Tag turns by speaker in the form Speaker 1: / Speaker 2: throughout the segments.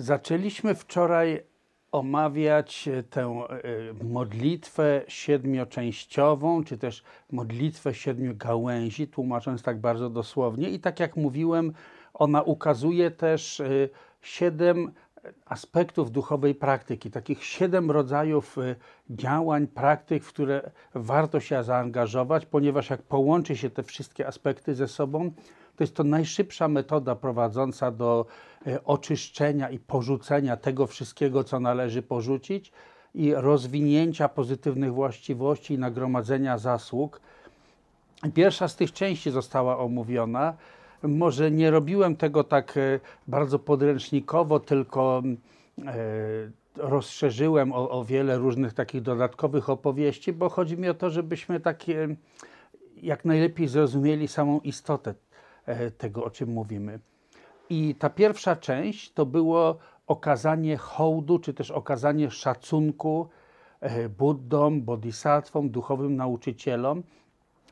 Speaker 1: Zaczęliśmy wczoraj omawiać e, tę e, modlitwę siedmioczęściową, czy też modlitwę siedmiu gałęzi, tłumacząc tak bardzo dosłownie. I tak jak mówiłem, ona ukazuje też e, siedem aspektów duchowej praktyki, takich siedem rodzajów działań, praktyk, w które warto się zaangażować, ponieważ jak połączy się te wszystkie aspekty ze sobą, to jest to najszybsza metoda prowadząca do e, oczyszczenia i porzucenia tego wszystkiego, co należy porzucić i rozwinięcia pozytywnych właściwości i nagromadzenia zasług. Pierwsza z tych części została omówiona. Może nie robiłem tego tak e, bardzo podręcznikowo, tylko e, rozszerzyłem o, o wiele różnych takich dodatkowych opowieści, bo chodzi mi o to, żebyśmy takie jak najlepiej zrozumieli samą istotę tego, o czym mówimy. I ta pierwsza część to było okazanie hołdu, czy też okazanie szacunku e, Buddom, bodhisattwom, duchowym nauczycielom.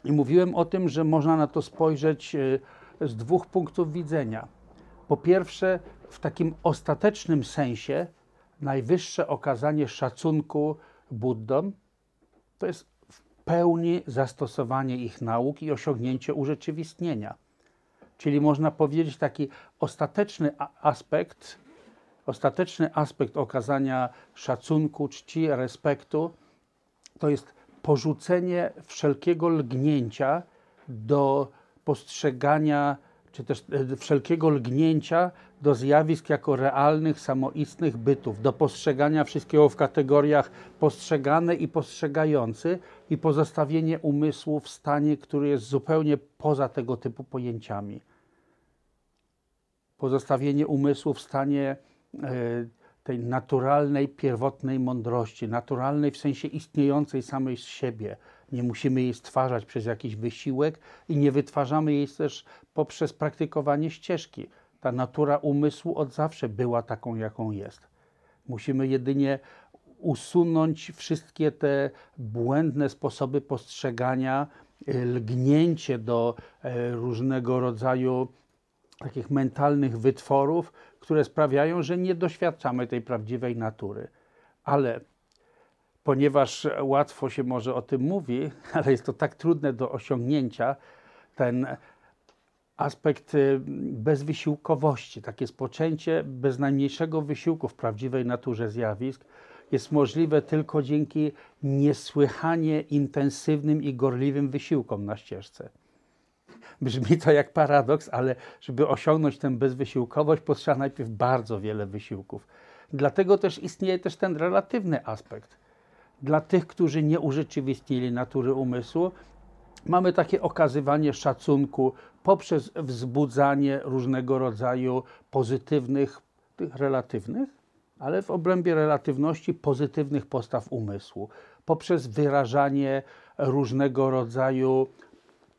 Speaker 1: I mówiłem o tym, że można na to spojrzeć e, z dwóch punktów widzenia. Po pierwsze, w takim ostatecznym sensie, najwyższe okazanie szacunku Buddom to jest w pełni zastosowanie ich nauk i osiągnięcie urzeczywistnienia. Czyli można powiedzieć taki ostateczny aspekt, ostateczny aspekt okazania szacunku, czci, respektu, to jest porzucenie wszelkiego lgnięcia do postrzegania, czy też e, wszelkiego lgnięcia do zjawisk jako realnych, samoistnych bytów, do postrzegania wszystkiego w kategoriach postrzegane i postrzegający i pozostawienie umysłu w stanie, który jest zupełnie poza tego typu pojęciami pozostawienie umysłu w stanie e, tej naturalnej, pierwotnej mądrości, naturalnej w sensie istniejącej samej z siebie. Nie musimy jej stwarzać przez jakiś wysiłek i nie wytwarzamy jej też poprzez praktykowanie ścieżki. Ta natura umysłu od zawsze była taką, jaką jest. Musimy jedynie usunąć wszystkie te błędne sposoby postrzegania, e, lgnięcie do e, różnego rodzaju takich mentalnych wytworów, które sprawiają, że nie doświadczamy tej prawdziwej natury. Ale ponieważ łatwo się może o tym mówi, ale jest to tak trudne do osiągnięcia, ten aspekt y, bezwysiłkowości, takie spoczęcie bez najmniejszego wysiłku w prawdziwej naturze zjawisk, jest możliwe tylko dzięki niesłychanie intensywnym i gorliwym wysiłkom na ścieżce. Brzmi to jak paradoks, ale żeby osiągnąć tę bezwysiłkowość, potrzeba najpierw bardzo wiele wysiłków. Dlatego też istnieje też ten relatywny aspekt. Dla tych, którzy nie urzeczywistnili natury umysłu, mamy takie okazywanie szacunku poprzez wzbudzanie różnego rodzaju pozytywnych, tych relatywnych, ale w obrębie relatywności pozytywnych postaw umysłu, poprzez wyrażanie różnego rodzaju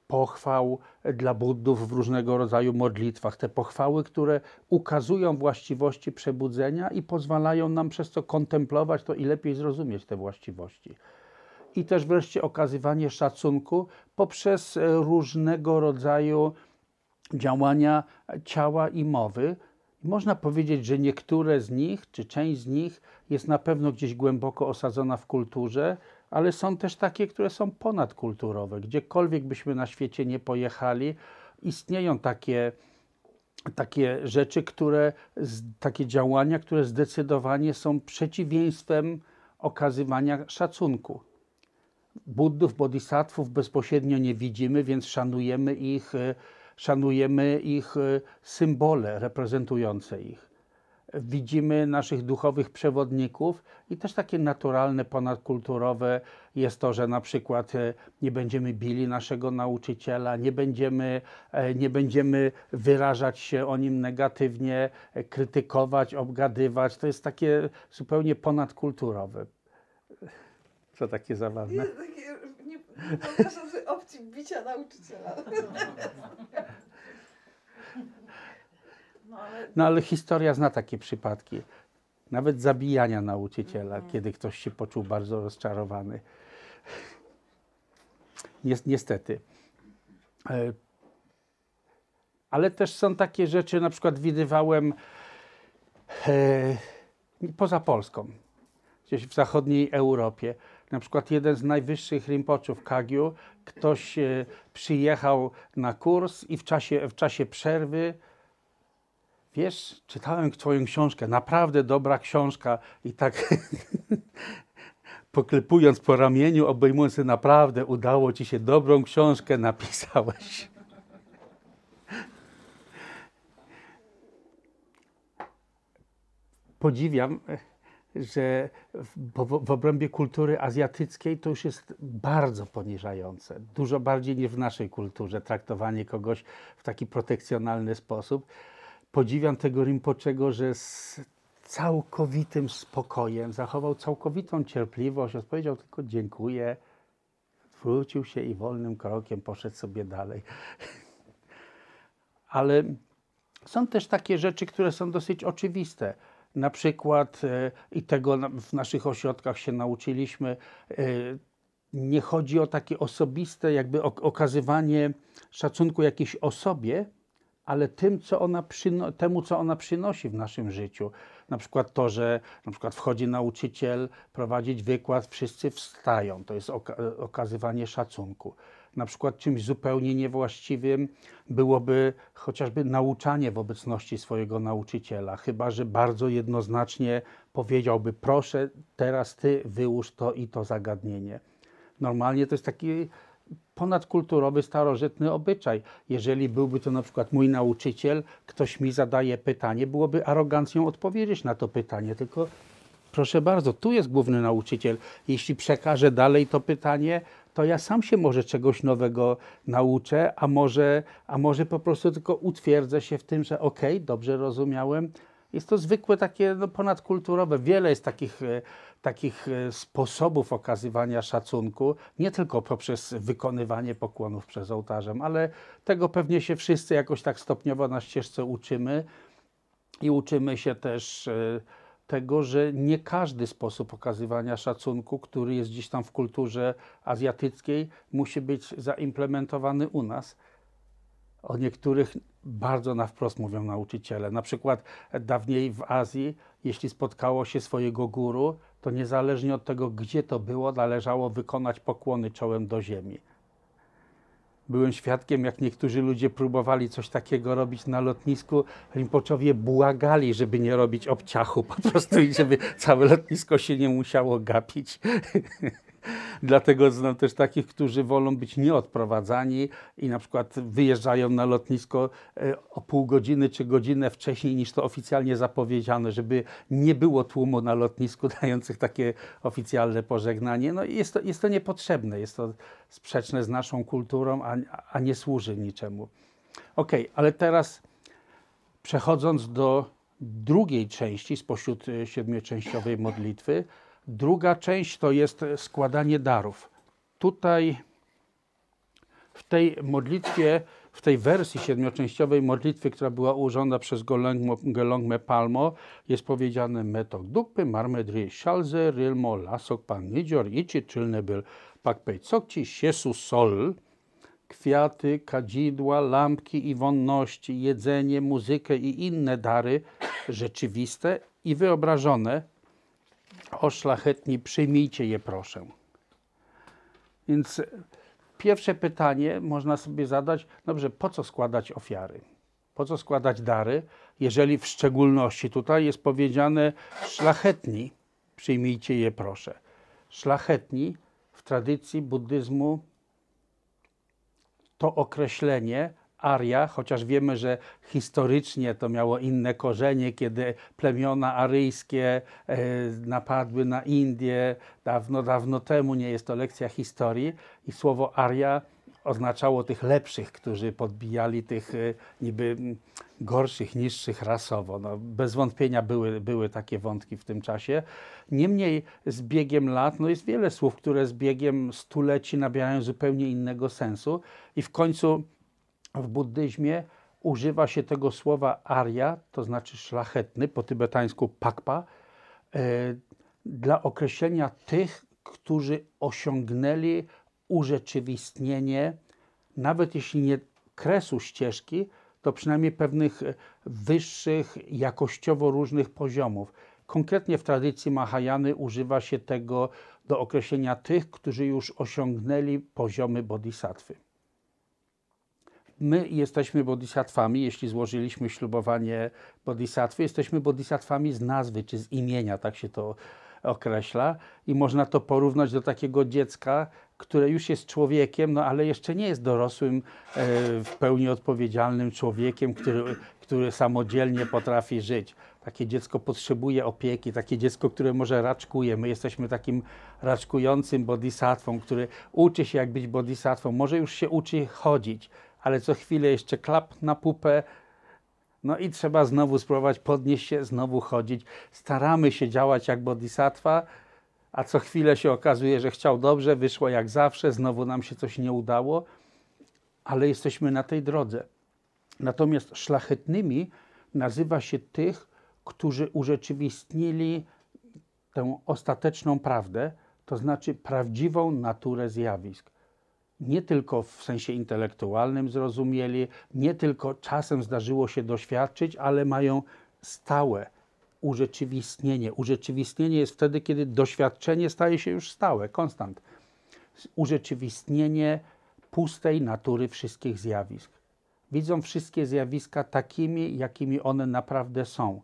Speaker 1: pochwał dla Buddów w różnego rodzaju modlitwach. Te pochwały, które ukazują właściwości przebudzenia i pozwalają nam przez to kontemplować to i lepiej zrozumieć te właściwości. I też wreszcie okazywanie szacunku poprzez różnego rodzaju działania ciała i mowy. Można powiedzieć, że niektóre z nich, czy część z nich jest na pewno gdzieś głęboko osadzona w kulturze, ale są też takie, które są ponadkulturowe. Gdziekolwiek byśmy na świecie nie pojechali, istnieją takie, takie rzeczy, które, takie działania, które zdecydowanie są przeciwieństwem okazywania szacunku. Buddów, bodhisattvów bezpośrednio nie widzimy, więc szanujemy ich, szanujemy ich symbole reprezentujące ich widzimy naszych duchowych przewodników i też takie naturalne, ponadkulturowe jest to, że na przykład e, nie będziemy bili naszego nauczyciela, nie będziemy, e, nie będziemy wyrażać się o nim negatywnie, e, krytykować, obgadywać. To jest takie zupełnie ponadkulturowe. Co takie zabawne?
Speaker 2: Wyobrażam sobie opcji bicia nauczyciela.
Speaker 1: No ale... no ale historia zna takie przypadki. Nawet zabijania nauczyciela, mhm. kiedy ktoś się poczuł bardzo rozczarowany. Niestety. E, ale też są takie rzeczy, na przykład widywałem e, poza Polską, gdzieś w zachodniej Europie. Na przykład jeden z najwyższych rimpoczów Kagiu, ktoś e, przyjechał na kurs i w czasie, w czasie przerwy Wiesz, czytałem Twoją książkę, naprawdę dobra książka i tak poklepując po ramieniu, obejmując się, naprawdę udało Ci się, dobrą książkę napisałeś. Podziwiam, że w, w, obrębie kultury azjatyckiej to już jest bardzo poniżające. Dużo bardziej niż w naszej kulturze, traktowanie kogoś w taki protekcjonalny sposób podziwiam tego Rinpoczego, że z całkowitym spokojem zachował całkowitą cierpliwość, odpowiedział tylko dziękuję, wrócił się i wolnym krokiem poszedł sobie dalej. Ale są też takie rzeczy, które są dosyć oczywiste. Na przykład, e, i tego w naszych ośrodkach się nauczyliśmy, e, nie chodzi o takie osobiste, jakby okazywanie szacunku jakiejś osobie, ale tym, co ona temu, co ona przynosi w naszym życiu. Na przykład to, że na przykład wchodzi nauczyciel prowadzić wykład, wszyscy wstają. To jest oka- okazywanie szacunku. Na przykład czymś zupełnie niewłaściwym byłoby chociażby nauczanie w obecności swojego nauczyciela, chyba że bardzo jednoznacznie powiedziałby: Proszę, teraz ty wyłóż to i to zagadnienie. Normalnie to jest taki ponadkulturowy, starożytny obyczaj. Jeżeli byłby to na przykład mój nauczyciel, ktoś mi zadaje pytanie, byłoby arogancją odpowiedzieć na to pytanie, tylko proszę bardzo, tu jest główny nauczyciel. Jeśli przekażę dalej to pytanie, to ja sam się może czegoś nowego nauczę, a może, a może po prostu tylko utwierdzę się w tym, że okej, okay, dobrze rozumiałem. Jest to zwykłe takie no, ponadkulturowe. Wiele jest takich e, takich e, sposobów okazywania szacunku, nie tylko poprzez wykonywanie pokłonów przez ołtarzem, ale tego pewnie się wszyscy jakoś tak stopniowo na ścieżce uczymy i uczymy się też e, tego, że nie każdy sposób okazywania szacunku, który jest gdzieś tam w kulturze azjatyckiej, musi być zaimplementowany u nas. O niektórych bardzo na wprost mówią nauczyciele. Na przykład dawniej w Azji, jeśli spotkało się swojego guru, to niezależnie od tego, gdzie to było, należało wykonać pokłony czołem do ziemi. Byłem świadkiem, jak niektórzy ludzie próbowali coś takiego robić na lotnisku. Rimpoczowie błagali, żeby nie robić obciachu po prostu i żeby całe lotnisko się nie musiało gapić. Dlatego znam też takich, którzy wolą być nieodprowadzani i na przykład wyjeżdżają na lotnisko e, o pół godziny czy godzinę wcześniej niż to oficjalnie zapowiedziane, żeby nie było tłumu na lotnisku dających takie oficjalne pożegnanie. No jest to, jest to niepotrzebne, jest to sprzeczne z naszą kulturą, a, a nie służy niczemu. Ok, ale teraz przechodząc do drugiej części spośród e, siedmioczęściowej modlitwy, Druga część to jest składanie darów. Tutaj w tej modlitwie, w tej wersji siedmioczęściowej modlitwy, która była ułożona przez Gelongme Palmo, jest powiedziane metok dukpy marmedri szalze rilmo lasok pan nidzior ichi czylne byl pak pejcokci siesu sol kwiaty, kadzidła, lampki i wonności, jedzenie, muzykę i inne dary rzeczywiste i wyobrażone o szlachetni, przyjmijcie je proszę. Więc pierwsze pytanie można sobie zadać, dobrze, po co składać ofiary? Po co składać dary, jeżeli w szczególności tutaj jest powiedziane szlachetni, przyjmijcie je proszę. Szlachetni w tradycji buddyzmu to określenie Aria, chociaż wiemy, że historycznie to miało inne korzenie, kiedy plemiona aryjskie e, napadły na Indię dawno, dawno temu, nie jest to lekcja historii i słowo Aria oznaczało tych lepszych, którzy podbijali tych e, niby gorszych, niższych rasowo. No, bez wątpienia były, były takie wątki w tym czasie. Niemniej z biegiem lat, no jest wiele słów, które z biegiem stuleci nabierają zupełnie innego sensu i w końcu w buddyzmie używa się tego słowa arya, to znaczy szlachetny, po tybetańsku pakpa, e, dla określenia tych, którzy osiągnęli urzeczywistnienie, nawet jeśli nie kresu ścieżki, do przynajmniej pewnych wyższych, jakościowo różnych poziomów. Konkretnie w tradycji Mahajany używa się tego do określenia tych, którzy już osiągnęli poziomy bodhisattwy. My jesteśmy bodhisatwami, jeśli złożyliśmy ślubowanie bodhisattwy, jesteśmy bodhisatwami z nazwy czy z imienia, tak się to określa. I można to porównać do takiego dziecka, które już jest człowiekiem, no ale jeszcze nie jest dorosłym, e, w pełni odpowiedzialnym człowiekiem, który, który samodzielnie potrafi żyć. Takie dziecko potrzebuje opieki, takie dziecko, które może raczkuje. My jesteśmy takim raczkującym bodhisatwą, który uczy się jak być bodhisatwą. Może już się uczy chodzić, ale co chwilę jeszcze klap na pupę, no i trzeba znowu spróbować podnieść się, znowu chodzić. Staramy się działać jak bodhisattva, a co chwilę się okazuje, że chciał dobrze, wyszło jak zawsze, znowu nam się coś nie udało, ale jesteśmy na tej drodze. Natomiast szlachetnymi nazywa się tych, którzy urzeczywistnili tę ostateczną prawdę, to znaczy prawdziwą naturę zjawisk nie tylko w sensie intelektualnym zrozumieli, nie tylko czasem zdarzyło się doświadczyć, ale mają stałe urzeczywistnienie. Urzeczywistnienie jest wtedy, kiedy doświadczenie staje się już stałe, konstant. Urzeczywistnienie pustej natury wszystkich zjawisk. Widzą wszystkie zjawiska takimi, jakimi one naprawdę są,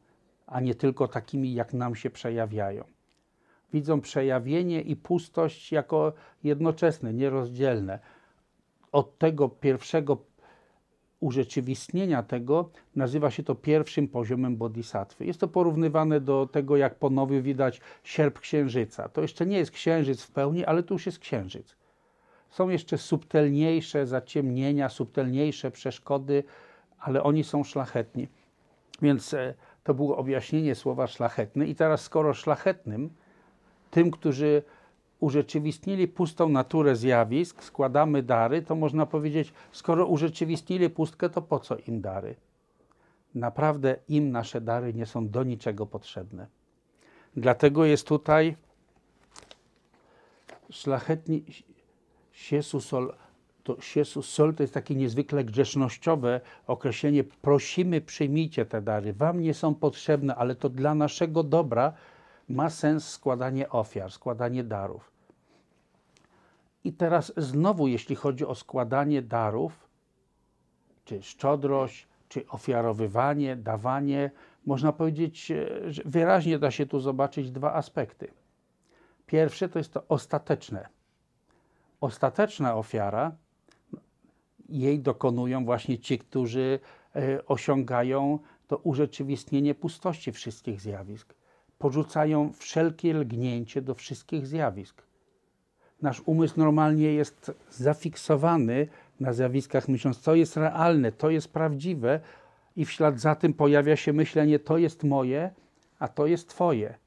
Speaker 1: a nie tylko takimi, jak nam się przejawiają widzą przejawienie i pustość jako jednoczesne, nierozdzielne. Od tego pierwszego urzeczywistnienia tego nazywa się to pierwszym poziomem bodhisattwy. Jest to porównywane do tego, jak po nowiu widać sierp księżyca. To jeszcze nie jest księżyc w pełni, ale to już jest księżyc. Są jeszcze subtelniejsze zaciemnienia, subtelniejsze przeszkody, ale oni są szlachetni. Więc e, to było objaśnienie słowa szlachetny. I teraz, skoro szlachetnym, tym, którzy urzeczywistnili pustą naturę zjawisk, składamy dary, to można powiedzieć, skoro urzeczywistnili pustkę, to po co im dary? Naprawdę im nasze dary nie są do niczego potrzebne. Dlatego jest tutaj szlachetni siesu sol. To siesu sol to jest takie niezwykle grzesznościowe określenie. Prosimy, przyjmijcie te dary. Wam nie są potrzebne, ale to dla naszego dobra ma sens składanie ofiar, składanie darów. I teraz znowu, jeśli chodzi o składanie darów, czy szczodrość, czy ofiarowywanie, dawanie, można powiedzieć, e, że wyraźnie da się tu zobaczyć dwa aspekty. Pierwsze to jest to ostateczne. Ostateczna ofiara, jej dokonują właśnie ci, którzy e, osiągają to urzeczywistnienie pustości wszystkich zjawisk porzucają wszelkie lgnięcie do wszystkich zjawisk. Nasz umysł normalnie jest zafiksowany na zjawiskach, myśląc, co jest realne, to jest prawdziwe, i w ślad za tym pojawia się myślenie, to jest moje, a to jest Twoje.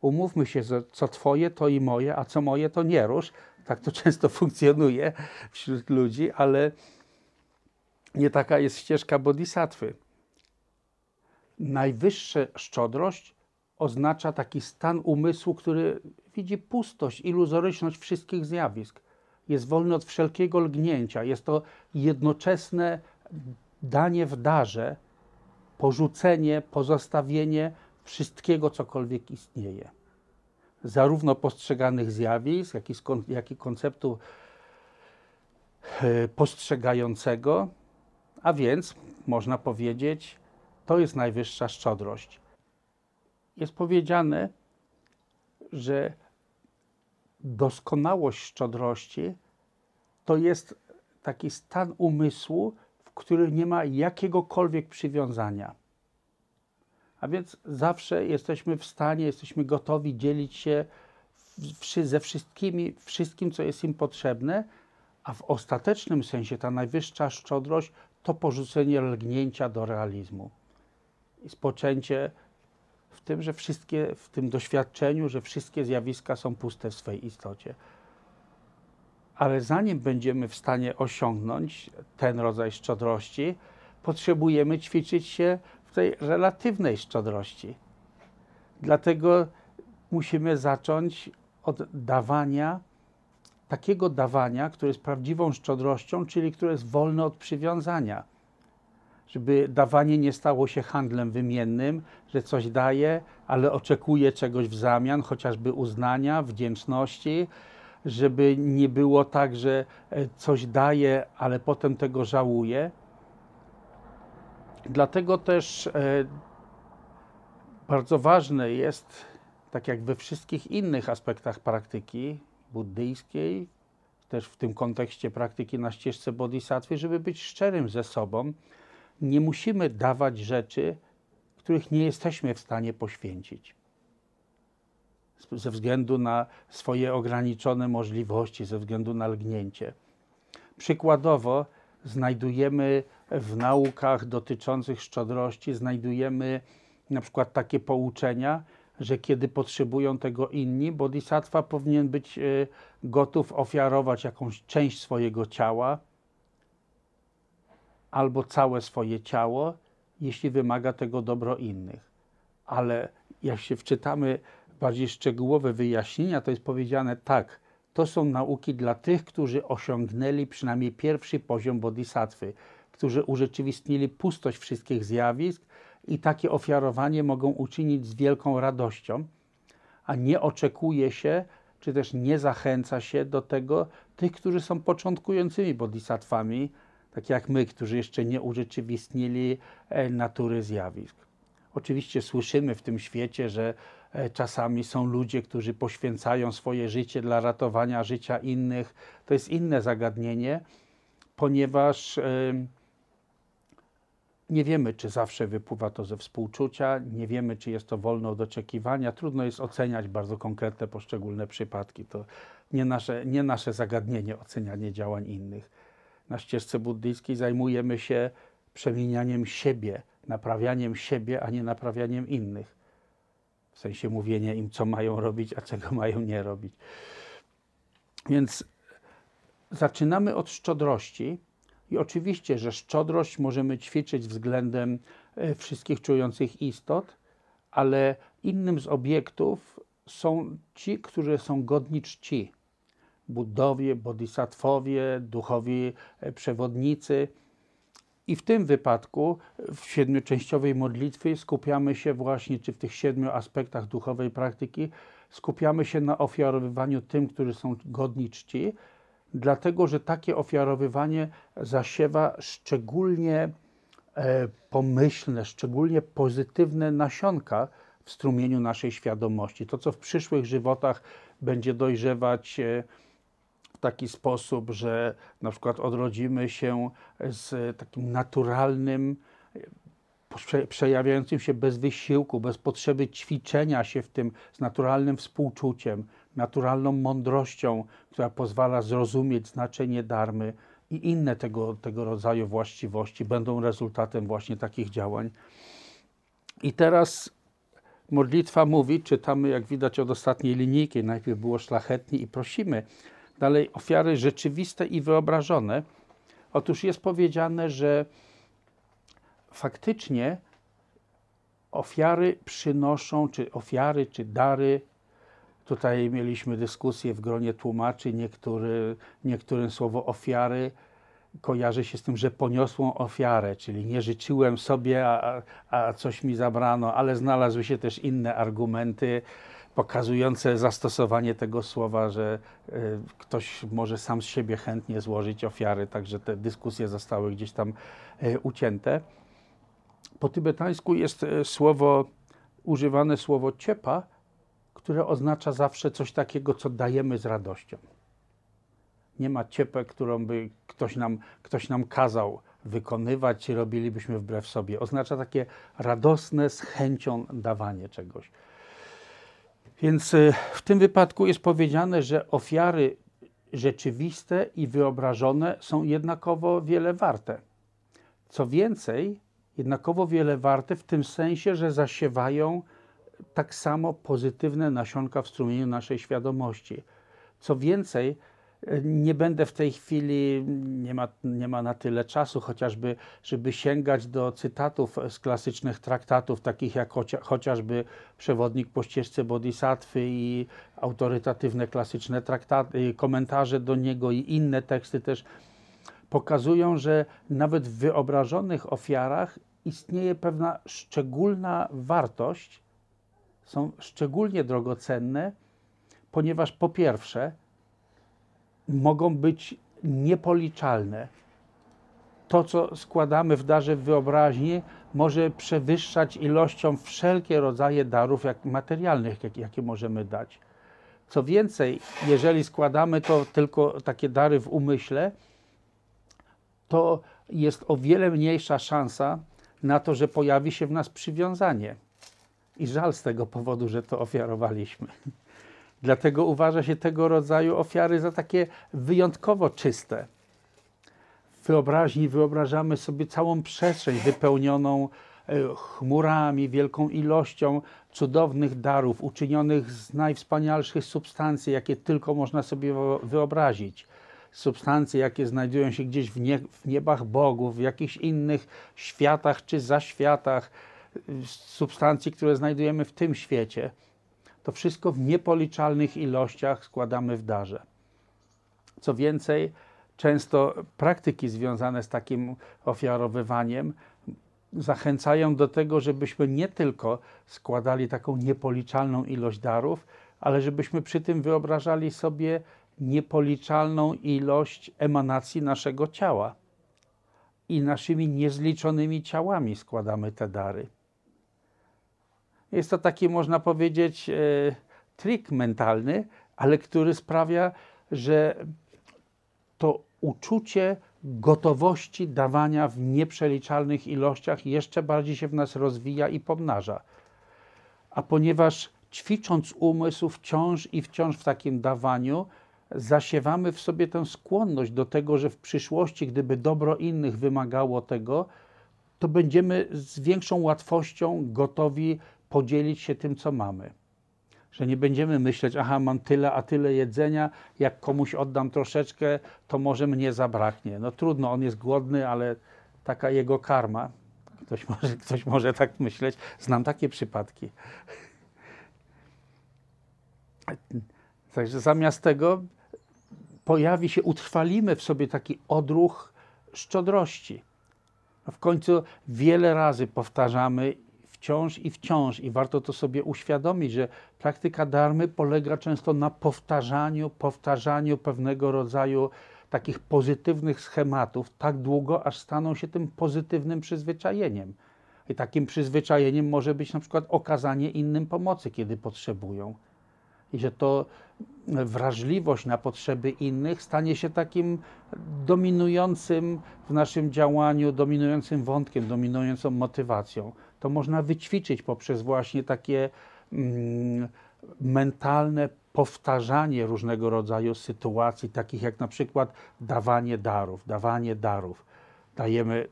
Speaker 1: Umówmy się, co Twoje, to i moje, a co moje, to nie rusz. Tak to często funkcjonuje wśród ludzi, ale nie taka jest ścieżka bodhisattwy. Najwyższa szczodrość oznacza taki stan umysłu, który widzi pustość, iluzoryczność wszystkich zjawisk. Jest wolny od wszelkiego lgnięcia. Jest to jednoczesne danie w darze, porzucenie, pozostawienie wszystkiego, cokolwiek istnieje. Zarówno postrzeganych zjawisk, jak i, jak i konceptu e, postrzegającego, a więc można powiedzieć, to jest najwyższa szczodrość jest powiedziane, że doskonałość szczodrości to jest taki stan umysłu, w którym nie ma jakiegokolwiek przywiązania. A więc zawsze jesteśmy w stanie, jesteśmy gotowi dzielić się ze wszystkimi, wszystkim, co jest im potrzebne, a w ostatecznym sensie ta najwyższa szczodrość to porzucenie lgnięcia do realizmu i spoczęcie w tym, że wszystkie, w tym doświadczeniu, że wszystkie zjawiska są puste w swej istocie. Ale zanim będziemy w stanie osiągnąć ten rodzaj szczodrości, potrzebujemy ćwiczyć się w tej relatywnej szczodrości. Dlatego musimy zacząć od dawania, takiego dawania, które jest prawdziwą szczodrością, czyli które jest wolne od przywiązania. Żeby dawanie nie stało się handlem wymiennym, że coś daje, ale oczekuje czegoś w zamian, chociażby uznania, wdzięczności, żeby nie było tak, że e, coś daje, ale potem tego żałuje. Dlatego też e, bardzo ważne jest, tak jak we wszystkich innych aspektach praktyki buddyjskiej, też w tym kontekście praktyki na ścieżce bodhisattwy, żeby być szczerym ze sobą. Nie musimy dawać rzeczy, których nie jesteśmy w stanie poświęcić. Ze względu na swoje ograniczone możliwości, ze względu na lgnięcie. Przykładowo, znajdujemy w naukach dotyczących szczodrości, znajdujemy na przykład takie pouczenia, że kiedy potrzebują tego inni, bodhisattva powinien być e, gotów ofiarować jakąś część swojego ciała albo całe swoje ciało, jeśli wymaga tego dobro innych. Ale jak się wczytamy bardziej szczegółowe wyjaśnienia, to jest powiedziane tak, to są nauki dla tych, którzy osiągnęli przynajmniej pierwszy poziom bodhisattwy, którzy urzeczywistnili pustość wszystkich zjawisk i takie ofiarowanie mogą uczynić z wielką radością, a nie oczekuje się, czy też nie zachęca się do tego tych, którzy są początkującymi bodhisatwami, tak jak my, którzy jeszcze nie urzeczywistnili e, natury zjawisk. Oczywiście słyszymy w tym świecie, że e, czasami są ludzie, którzy poświęcają swoje życie dla ratowania życia innych. To jest inne zagadnienie, ponieważ nie wiemy, czy zawsze wypływa to ze współczucia, nie wiemy, czy jest to wolne od oczekiwania. Trudno jest oceniać bardzo konkretne poszczególne przypadki. To nie nasze, nie nasze zagadnienie ocenianie działań innych. Na ścieżce buddyjskiej zajmujemy się przemienianiem siebie, naprawianiem siebie, a nie naprawianiem innych. W sensie mówienia im, co mają robić, a czego mają nie robić. Więc zaczynamy od szczodrości i oczywiście, że szczodrość możemy ćwiczyć względem e, wszystkich czujących istot, ale innym z obiektów są ci, którzy są godni czci. Buddowie, bodhisattwowie, duchowi e, przewodnicy. I w tym wypadku, w siedmioczęściowej modlitwie, skupiamy się właśnie, czy w tych siedmiu aspektach duchowej praktyki, skupiamy się na ofiarowywaniu tym, którzy są godni czci, dlatego że takie ofiarowywanie zasiewa szczególnie e, pomyślne, szczególnie pozytywne nasionka w strumieniu naszej świadomości. To, co w przyszłych żywotach będzie dojrzewać e, w taki sposób, że na przykład odrodzimy się z takim naturalnym, przejawiającym się bez wysiłku, bez potrzeby ćwiczenia się w tym, z naturalnym współczuciem, naturalną mądrością, która pozwala zrozumieć znaczenie darmy i inne tego, tego rodzaju właściwości będą rezultatem właśnie takich działań. I teraz modlitwa mówi, czytamy jak widać od ostatniej linijki, najpierw było szlachetnie i prosimy, dalej ofiary rzeczywiste i wyobrażone. Otóż jest powiedziane, że faktycznie ofiary przynoszą, czy ofiary, czy dary Tutaj mieliśmy dyskusję w gronie tłumaczy. Niektóry, niektórym słowo ofiary kojarzy się z tym, że poniosłą ofiarę, czyli nie życzyłem sobie, a, a coś mi zabrano, ale znalazły się też inne argumenty pokazujące zastosowanie tego słowa, że y, ktoś może sam z siebie chętnie złożyć ofiary, także te dyskusje zostały gdzieś tam y, ucięte. Po tybetańsku jest y, słowo, używane słowo ciepa, które oznacza zawsze coś takiego, co dajemy z radością. Nie ma ciepę, którą by ktoś nam, ktoś nam kazał wykonywać, robilibyśmy wbrew sobie. Oznacza takie radosne, z chęcią dawanie czegoś. Więc y, w tym wypadku jest powiedziane, że ofiary rzeczywiste i wyobrażone są jednakowo wiele warte. Co więcej, jednakowo wiele warte w tym sensie, że zasiewają tak samo pozytywne nasionka w strumieniu naszej świadomości. Co więcej, nie będę w tej chwili, nie ma, nie ma na tyle czasu chociażby, żeby sięgać do cytatów z klasycznych traktatów, takich jak chocia, chociażby Przewodnik po ścieżce Bodhisattwy i autorytatywne klasyczne traktaty, komentarze do niego i inne teksty też pokazują, że nawet w wyobrażonych ofiarach istnieje pewna szczególna wartość, są szczególnie drogocenne, ponieważ po pierwsze mogą być niepoliczalne. To, co składamy w darze wyobraźni, może przewyższać ilością wszelkie rodzaje darów jak materialnych, jak, jakie możemy dać. Co więcej, jeżeli składamy to tylko takie dary w umyśle, to jest o wiele mniejsza szansa na to, że pojawi się w nas przywiązanie i żal z tego powodu, że to ofiarowaliśmy. Dlatego uważa się tego rodzaju ofiary za takie wyjątkowo czyste. W wyobraźni wyobrażamy sobie całą przestrzeń wypełnioną e, chmurami, wielką ilością cudownych darów, uczynionych z najwspanialszych substancji, jakie tylko można sobie wyobrazić. Substancje, jakie znajdują się gdzieś w, nie, w niebach bogów, w jakichś innych światach czy zaświatach, substancji, które znajdujemy w tym świecie. To wszystko w niepoliczalnych ilościach składamy w darze. Co więcej, często praktyki związane z takim ofiarowywaniem zachęcają do tego, żebyśmy nie tylko składali taką niepoliczalną ilość darów, ale żebyśmy przy tym wyobrażali sobie niepoliczalną ilość emanacji naszego ciała. I naszymi niezliczonymi ciałami składamy te dary. Jest to taki, można powiedzieć, e, trik mentalny, ale który sprawia, że to uczucie gotowości dawania w nieprzeliczalnych ilościach jeszcze bardziej się w nas rozwija i pomnaża. A ponieważ ćwicząc umysł wciąż i wciąż w takim dawaniu, zasiewamy w sobie tę skłonność do tego, że w przyszłości, gdyby dobro innych wymagało tego, to będziemy z większą łatwością gotowi podzielić się tym, co mamy. Że nie będziemy myśleć, aha, mam tyle, a tyle jedzenia, jak komuś oddam troszeczkę, to może mnie zabraknie. No trudno, on jest głodny, ale taka jego karma. Ktoś może, ktoś może tak myśleć. Znam takie przypadki. Także zamiast tego pojawi się, utrwalimy w sobie taki odruch szczodrości. W końcu wiele razy powtarzamy wciąż i wciąż i warto to sobie uświadomić, że praktyka darmy polega często na powtarzaniu, powtarzaniu pewnego rodzaju takich pozytywnych schematów tak długo, aż staną się tym pozytywnym przyzwyczajeniem. I takim przyzwyczajeniem może być na przykład okazanie innym pomocy, kiedy potrzebują. I że to wrażliwość na potrzeby innych stanie się takim dominującym w naszym działaniu, dominującym wątkiem, dominującą motywacją to można wyćwiczyć poprzez właśnie takie mm, mentalne powtarzanie różnego rodzaju sytuacji, takich jak na przykład dawanie darów, dawanie darów. Dajemy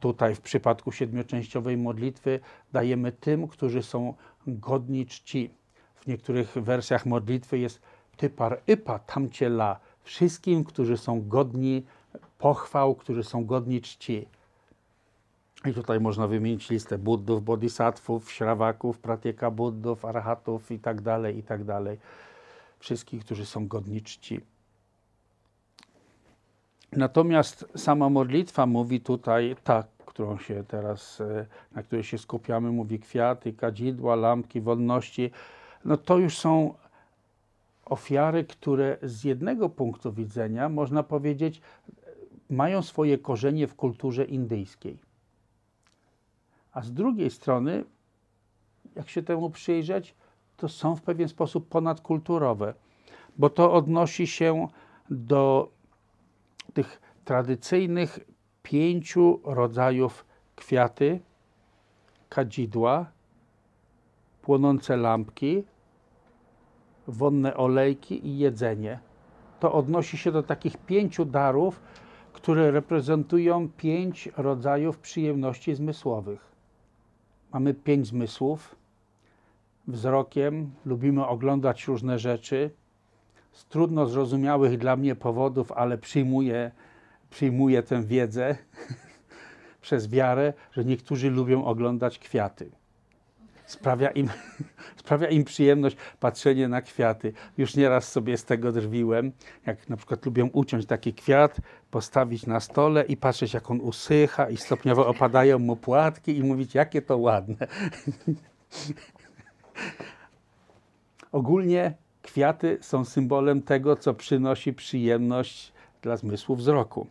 Speaker 1: tutaj w przypadku siedmioczęściowej modlitwy, dajemy tym, którzy są godni czci. W niektórych wersjach modlitwy jest typar ypa tamcie la, wszystkim, którzy są godni pochwał, którzy są godni czci. I tutaj można wymienić listę buddów, bodhisattvów, śrawaków, pratieka buddów, arhatów i tak dalej, i tak dalej. Wszystkich, którzy są godni czci. Natomiast sama modlitwa mówi tutaj tak, którą się teraz, e, na której się skupiamy, mówi kwiaty, kadzidła, lampki, wolności. No to już są ofiary, które z jednego punktu widzenia, można powiedzieć, mają swoje korzenie w kulturze indyjskiej a z drugiej strony, jak się temu przyjrzeć, to są w pewien sposób ponadkulturowe, bo to odnosi się do tych tradycyjnych pięciu rodzajów kwiaty, kadzidła, płonące lampki, wonne olejki i jedzenie. To odnosi się do takich pięciu darów, które reprezentują pięć rodzajów przyjemności zmysłowych. Mamy pięć zmysłów. Wzrokiem lubimy oglądać różne rzeczy. Z trudno zrozumiałych dla mnie powodów, ale przyjmuję, przyjmuję tę wiedzę przez wiarę, że niektórzy lubią oglądać kwiaty. Sprawia im, sprawia im przyjemność patrzenie na kwiaty. Już nieraz sobie z tego drwiłem, jak na przykład lubią uciąć taki kwiat, postawić na stole i patrzeć jak on usycha i stopniowo opadają mu płatki i mówić jakie to ładne. Ogólnie kwiaty są symbolem tego, co przynosi przyjemność dla zmysłu wzroku.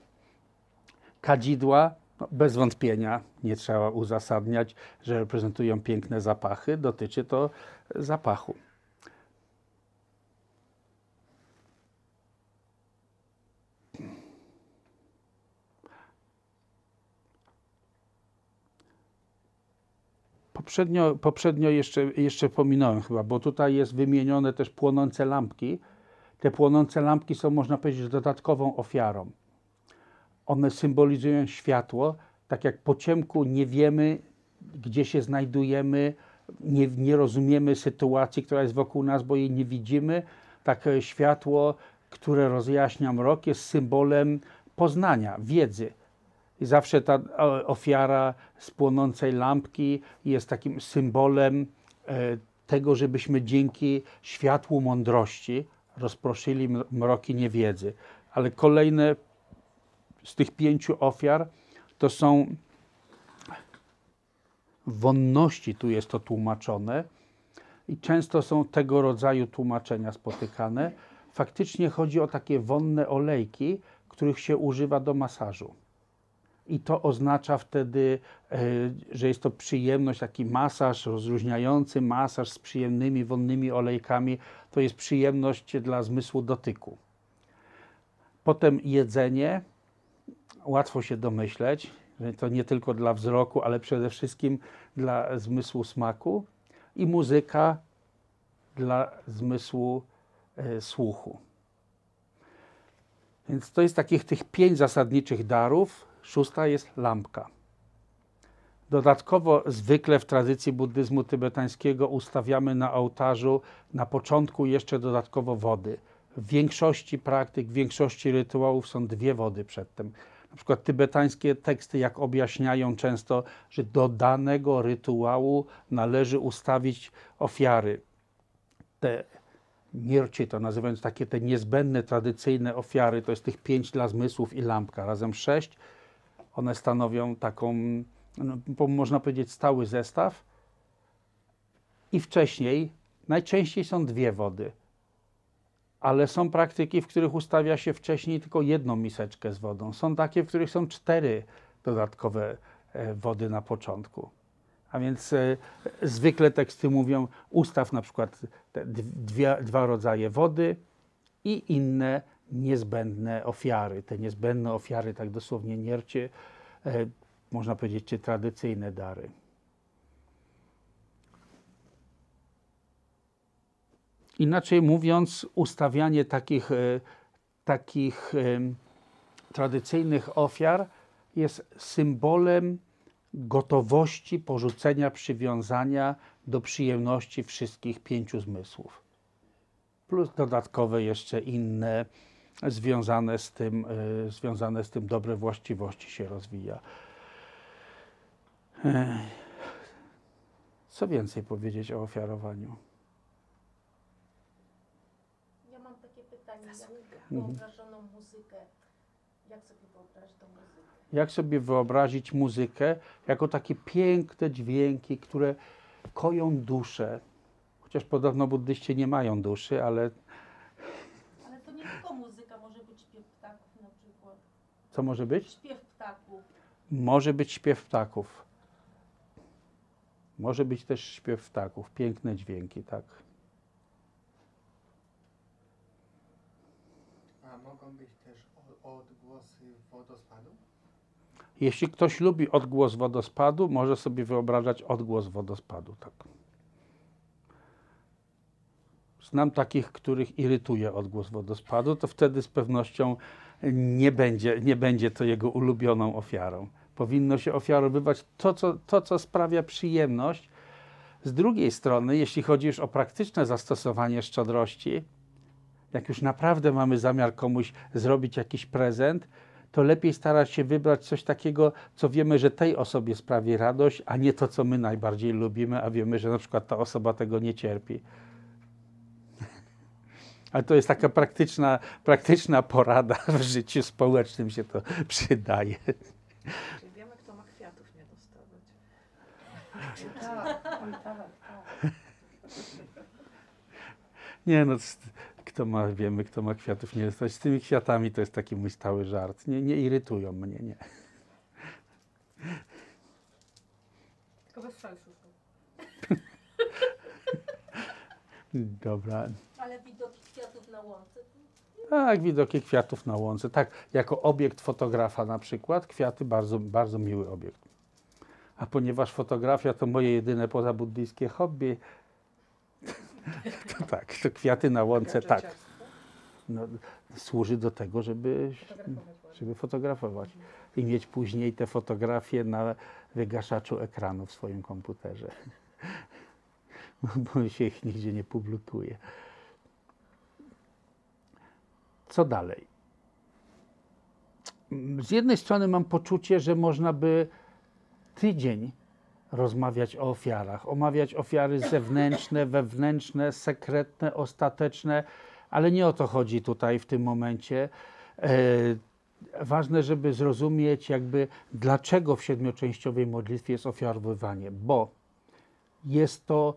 Speaker 1: Kadzidła, no bez wątpienia, nie trzeba uzasadniać, że reprezentują piękne zapachy, dotyczy to zapachu. Poprzednio, poprzednio jeszcze, jeszcze pominąłem chyba, bo tutaj jest wymienione też płonące lampki. Te płonące lampki są, można powiedzieć, dodatkową ofiarą. One symbolizują światło, tak jak po ciemku nie wiemy, gdzie się znajdujemy, nie, nie rozumiemy sytuacji, która jest wokół nas, bo jej nie widzimy. Takie światło, które rozjaśnia mrok, jest symbolem poznania, wiedzy. I zawsze ta o, ofiara z płonącej lampki jest takim symbolem e, tego, żebyśmy dzięki światłu mądrości rozproszyli mroki niewiedzy. Ale kolejne z tych pięciu ofiar to są wonności, tu jest to tłumaczone, i często są tego rodzaju tłumaczenia spotykane. Faktycznie chodzi o takie wonne olejki, których się używa do masażu. I to oznacza wtedy, e, że jest to przyjemność, taki masaż, rozluźniający masaż z przyjemnymi, wonnymi olejkami. To jest przyjemność dla zmysłu dotyku. Potem jedzenie, łatwo się domyśleć, że to nie tylko dla wzroku, ale przede wszystkim dla zmysłu smaku i muzyka dla zmysłu e, słuchu. Więc to jest takich tych pięć zasadniczych darów. Szósta jest lampka. Dodatkowo zwykle w tradycji buddyzmu tybetańskiego ustawiamy na ołtarzu na początku jeszcze dodatkowo wody. W większości praktyk, w większości rytuałów są dwie wody przedtem. Na przykład tybetańskie teksty, jak objaśniają często, że do danego rytuału należy ustawić ofiary. Te nierci to nazywając takie te niezbędne, tradycyjne ofiary, to jest tych pięć dla zmysłów i lampka, razem sześć. One stanowią taką, no, można powiedzieć, stały zestaw. I wcześniej, najczęściej są dwie wody, ale są praktyki, w których ustawia się wcześniej tylko jedną miseczkę z wodą. Są takie, w których są cztery dodatkowe e, wody na początku. A więc e, zwykle teksty mówią, ustaw na przykład dwie, dwa rodzaje wody i inne niezbędne ofiary. Te niezbędne ofiary, tak dosłownie niercie, e, można powiedzieć, czy tradycyjne dary. Inaczej mówiąc, ustawianie takich, e, takich em, tradycyjnych ofiar jest symbolem gotowości porzucenia przywiązania do przyjemności wszystkich pięciu zmysłów. Plus dodatkowe jeszcze inne związane z tym, e, związane z tym dobre właściwości się rozwija. Co więcej powiedzieć o ofiarowaniu?
Speaker 3: Ja mam takie pytanie, jak
Speaker 1: Mhm.
Speaker 3: Wyobrażoną muzykę, jak sobie wyobrazić tą muzykę?
Speaker 1: jak sobie wyobrazić muzykę jako takie piękne dźwięki, które koją duszę. Chociaż podobno buddyści nie mają duszy, ale
Speaker 3: Ale to nie tylko muzyka, może być śpiew ptaków na przykład.
Speaker 1: co może być?
Speaker 3: Śpiew ptaków.
Speaker 1: Może być śpiew ptaków. Może być też śpiew ptaków. Piękne dźwięki, tak.
Speaker 4: A mogą być też o- odgłosy wodospadu?
Speaker 1: Jeśli ktoś lubi odgłos wodospadu, może sobie wyobrażać odgłos wodospadu, tak. Znam takich, których irytuje odgłos wodospadu, to wtedy z pewnością nie będzie, nie będzie to jego ulubioną ofiarą. Powinno się ofiarowywać to co, to, co sprawia przyjemność. Z drugiej strony, jeśli chodzi już o praktyczne zastosowanie szczodrości, jak już naprawdę mamy zamiar komuś zrobić jakiś prezent, to lepiej starać się wybrać coś takiego, co wiemy, że tej osobie sprawi radość, a nie to, co my najbardziej lubimy, a wiemy, że na przykład ta osoba tego nie cierpi. Ale to jest taka praktyczna, praktyczna porada w życiu społecznym się to przydaje.
Speaker 2: Czyli wiemy, kto ma kwiatów nie dostawać.
Speaker 3: Tak, tak, tak.
Speaker 1: Nie no, kto ma, wiemy, kto ma kwiatów nie dostać. Z tymi kwiatami to jest taki mój stały żart. Nie, nie irytują mnie, nie.
Speaker 3: Tylko bez fałszu.
Speaker 1: Dobra.
Speaker 3: Ale widoki kwiatów na łące.
Speaker 1: Tak, widoki kwiatów na łące. Tak, jako obiekt fotografa na przykład, kwiaty bardzo, bardzo miły obiekt. A ponieważ fotografia to moje jedyne pozabuddyjskie hobby, to tak, to kwiaty na łące tak. No, służy do tego, żeby, żeby fotografować. I mieć później te fotografie na wygaszaczu ekranu w swoim komputerze. Bo się ich nigdzie nie publikuje. Co dalej? Z jednej strony mam poczucie, że można by tydzień rozmawiać o ofiarach, omawiać ofiary zewnętrzne, wewnętrzne, sekretne, ostateczne, ale nie o to chodzi tutaj w tym momencie. E, ważne, żeby zrozumieć jakby dlaczego w siedmioczęściowej modlitwie jest ofiarowywanie, bo jest to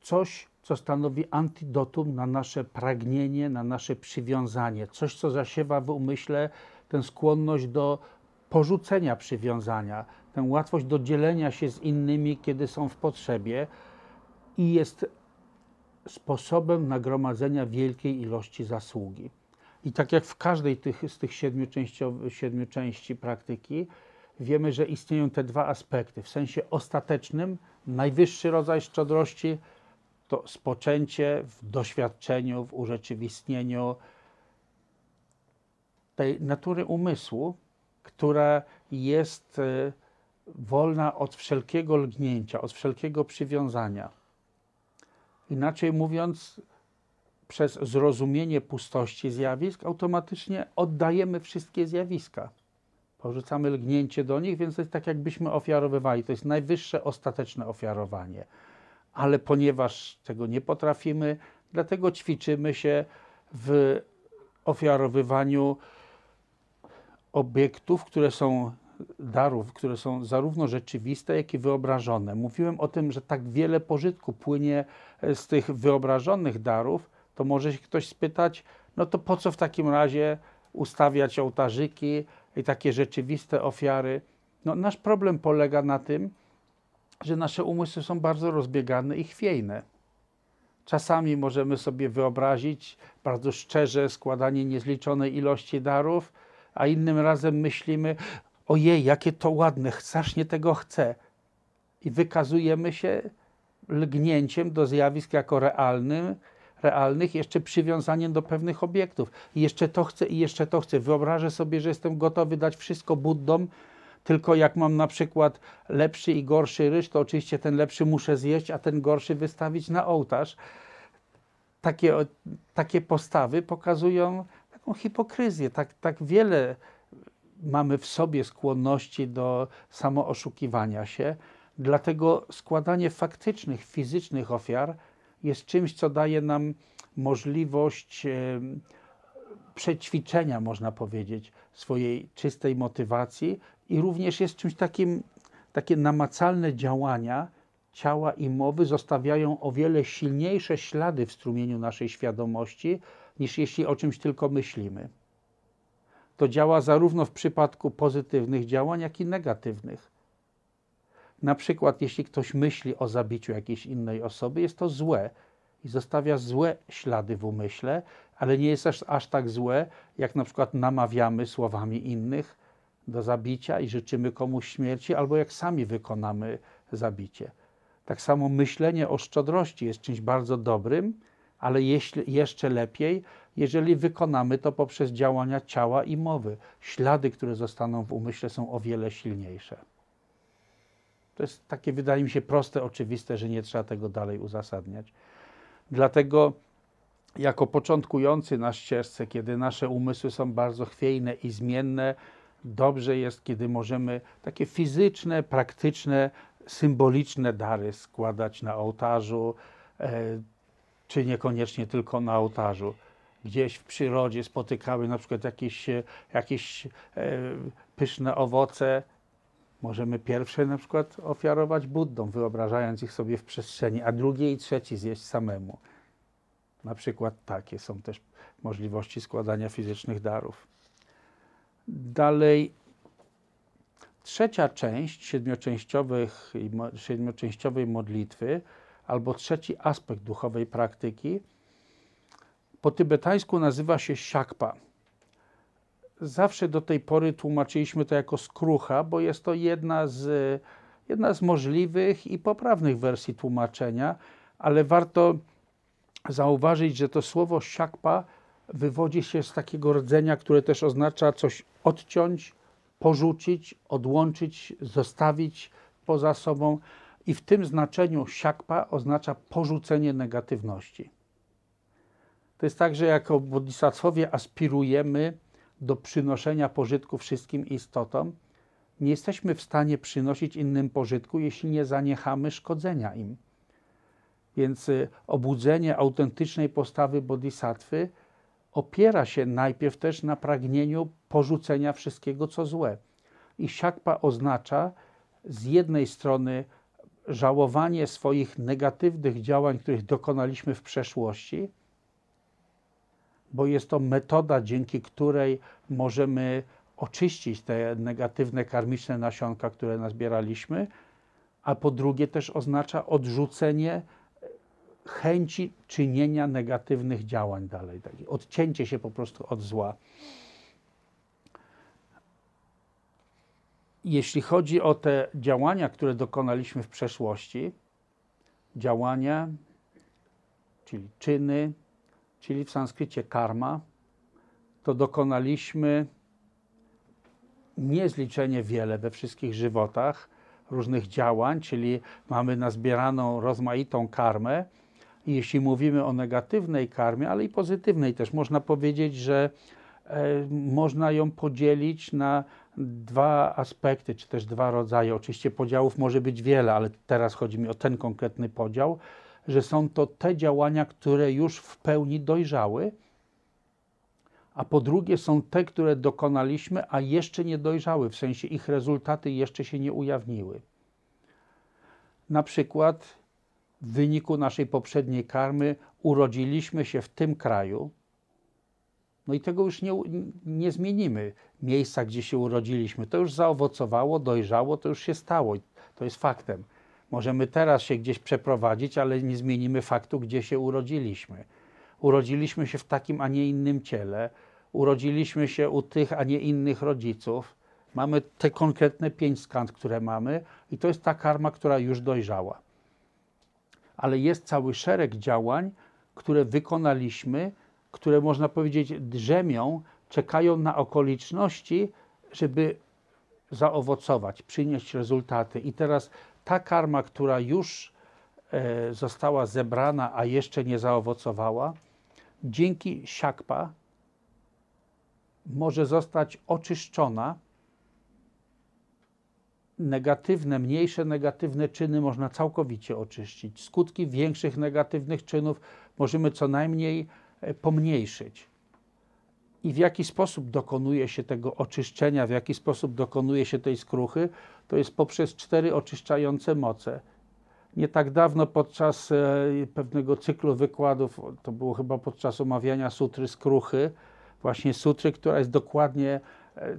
Speaker 1: coś, co stanowi antidotum na nasze pragnienie, na nasze przywiązanie, coś, co zasiewa w umyśle tę skłonność do porzucenia przywiązania, tę łatwość do dzielenia się z innymi, kiedy są w potrzebie i jest sposobem nagromadzenia wielkiej ilości zasługi. I tak jak w każdej tych, z tych siedmiu, siedmiu części praktyki, wiemy, że istnieją te dwa aspekty. W sensie ostatecznym, najwyższy rodzaj szczodrości to spoczęcie w doświadczeniu, w urzeczywistnieniu tej natury umysłu, która jest e, wolna od wszelkiego lgnięcia, od wszelkiego przywiązania. Inaczej mówiąc, przez zrozumienie pustości zjawisk automatycznie oddajemy wszystkie zjawiska. Porzucamy lgnięcie do nich, więc to jest tak, jakbyśmy ofiarowywali. To jest najwyższe, ostateczne ofiarowanie. Ale ponieważ tego nie potrafimy, dlatego ćwiczymy się w ofiarowywaniu obiektów, które są darów, które są zarówno rzeczywiste, jak i wyobrażone. Mówiłem o tym, że tak wiele pożytku płynie e, z tych wyobrażonych darów, to może się ktoś spytać, no to po co w takim razie ustawiać ołtarzyki i takie rzeczywiste ofiary? No, nasz problem polega na tym, że nasze umysły są bardzo rozbiegane i chwiejne. Czasami możemy sobie wyobrazić bardzo szczerze składanie niezliczonej ilości darów, a innym razem myślimy, ojej, jakie to ładne, strasznie tego chcę. I wykazujemy się lgnięciem do zjawisk jako realnym, realnych, jeszcze przywiązaniem do pewnych obiektów. I jeszcze to chcę, i jeszcze to chcę. Wyobrażę sobie, że jestem gotowy dać wszystko Buddom, tylko jak mam na przykład lepszy i gorszy ryż, to oczywiście ten lepszy muszę zjeść, a ten gorszy wystawić na ołtarz. Takie, takie postawy pokazują taką hipokryzję. Tak, tak wiele mamy w sobie skłonności do samooszukiwania się. Dlatego składanie faktycznych, fizycznych ofiar jest czymś, co daje nam możliwość przećwiczenia, można powiedzieć, swojej czystej motywacji i również jest czymś takim, takie namacalne działania ciała i mowy zostawiają o wiele silniejsze ślady w strumieniu naszej świadomości, niż jeśli o czymś tylko myślimy. To działa zarówno w przypadku pozytywnych działań, jak i negatywnych. Na przykład, jeśli ktoś myśli o zabiciu jakiejś innej osoby, jest to złe i zostawia złe ślady w umyśle, ale nie jest aż, aż tak złe, jak na przykład namawiamy słowami innych do zabicia i życzymy komuś śmierci, albo jak sami wykonamy zabicie. Tak samo myślenie o szczodrości jest czymś bardzo dobrym, ale jeśli, jeszcze lepiej, jeżeli wykonamy to poprzez działania ciała i mowy. Ślady, które zostaną w umyśle, są o wiele silniejsze. To jest takie, wydaje mi się, proste, oczywiste, że nie trzeba tego dalej uzasadniać. Dlatego jako początkujący na ścieżce, kiedy nasze umysły są bardzo chwiejne i zmienne, dobrze jest, kiedy możemy takie fizyczne, praktyczne, symboliczne dary składać na ołtarzu, e, czy niekoniecznie tylko na ołtarzu. Gdzieś w przyrodzie spotykały na przykład jakieś, e, jakieś e, pyszne owoce. Możemy pierwsze na przykład ofiarować Buddom, wyobrażając ich sobie w przestrzeni, a drugie i trzeci zjeść samemu. Na przykład takie są też możliwości składania fizycznych darów. Dalej, trzecia część siedmioczęściowych, siedmioczęściowej modlitwy, albo trzeci aspekt duchowej praktyki, po tybetańsku nazywa się siakpa. Zawsze do tej pory tłumaczyliśmy to jako skrucha, bo jest to jedna z, jedna z możliwych i poprawnych wersji tłumaczenia, ale warto zauważyć, że to słowo siakpa wywodzi się z takiego rdzenia, które też oznacza coś odciąć, porzucić, odłączyć, zostawić poza sobą. I w tym znaczeniu siakpa oznacza porzucenie negatywności. To jest tak, że jako bodhisattwowie aspirujemy do przynoszenia pożytku wszystkim istotom. Nie jesteśmy w stanie przynosić innym pożytku, jeśli nie zaniechamy szkodzenia im. Więc y, obudzenie autentycznej postawy bodhisattwy opiera się najpierw też na pragnieniu porzucenia wszystkiego, co złe. I siakpa oznacza z jednej strony żałowanie swoich negatywnych działań, których dokonaliśmy w przeszłości, bo jest to metoda, dzięki której możemy oczyścić te negatywne karmiczne nasionka, które nazbieraliśmy, a po drugie też oznacza odrzucenie chęci czynienia negatywnych działań dalej, odcięcie się po prostu od zła. Jeśli chodzi o te działania, które dokonaliśmy w przeszłości, działania, czyli czyny, czyli w sanskrycie karma, to dokonaliśmy niezliczenie wiele we wszystkich żywotach różnych działań, czyli mamy nazbieraną rozmaitą karmę. I jeśli mówimy o negatywnej karmie, ale i pozytywnej też, można powiedzieć, że e, można ją podzielić na dwa aspekty, czy też dwa rodzaje. Oczywiście podziałów może być wiele, ale teraz chodzi mi o ten konkretny podział, że są to te działania, które już w pełni dojrzały, a po drugie są te, które dokonaliśmy, a jeszcze nie dojrzały, w sensie ich rezultaty jeszcze się nie ujawniły. Na przykład w wyniku naszej poprzedniej karmy urodziliśmy się w tym kraju, no i tego już nie, nie zmienimy. Miejsca, gdzie się urodziliśmy, to już zaowocowało, dojrzało, to już się stało. To jest faktem. Możemy teraz się gdzieś przeprowadzić, ale nie zmienimy faktu, gdzie się urodziliśmy. Urodziliśmy się w takim, a nie innym ciele. Urodziliśmy się u tych, a nie innych rodziców. Mamy te konkretne pięć skant, które mamy, i to jest ta karma, która już dojrzała. Ale jest cały szereg działań, które wykonaliśmy, które można powiedzieć drzemią, czekają na okoliczności, żeby zaowocować, przynieść rezultaty. I teraz ta karma, która już e, została zebrana, a jeszcze nie zaowocowała, dzięki siakpa może zostać oczyszczona. Negatywne, mniejsze negatywne czyny można całkowicie oczyścić. Skutki większych negatywnych czynów możemy co najmniej pomniejszyć. I w jaki sposób dokonuje się tego oczyszczenia, w jaki sposób dokonuje się tej skruchy, to jest poprzez cztery oczyszczające moce. Nie tak dawno podczas e, pewnego cyklu wykładów, to było chyba podczas omawiania sutry skruchy, właśnie sutry, która jest dokładnie e,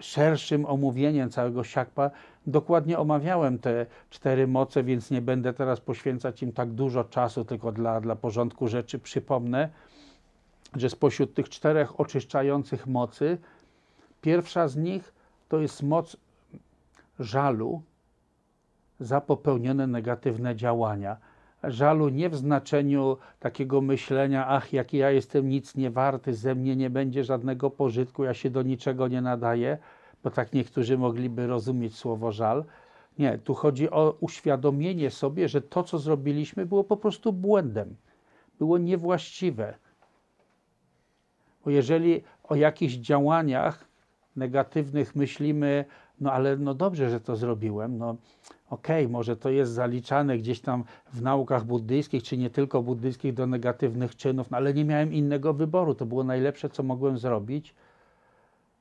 Speaker 1: szerszym omówieniem całego siakpa, dokładnie omawiałem te cztery moce, więc nie będę teraz poświęcać im tak dużo czasu, tylko dla, dla porządku rzeczy przypomnę, że spośród tych czterech oczyszczających mocy, pierwsza z nich to jest moc żalu za popełnione negatywne działania. Żalu nie w znaczeniu takiego myślenia, ach, jaki ja jestem nic nie warty, ze mnie nie będzie żadnego pożytku, ja się do niczego nie nadaję, bo tak niektórzy mogliby rozumieć słowo żal. Nie, tu chodzi o uświadomienie sobie, że to, co zrobiliśmy, było po prostu błędem. było niewłaściwe. Bo jeżeli o jakichś działaniach negatywnych myślimy, no ale no dobrze, że to zrobiłem, no okej, może to jest zaliczane gdzieś tam w naukach buddyjskich, czy nie tylko buddyjskich, do negatywnych czynów, no ale nie miałem innego wyboru, to było najlepsze, co mogłem zrobić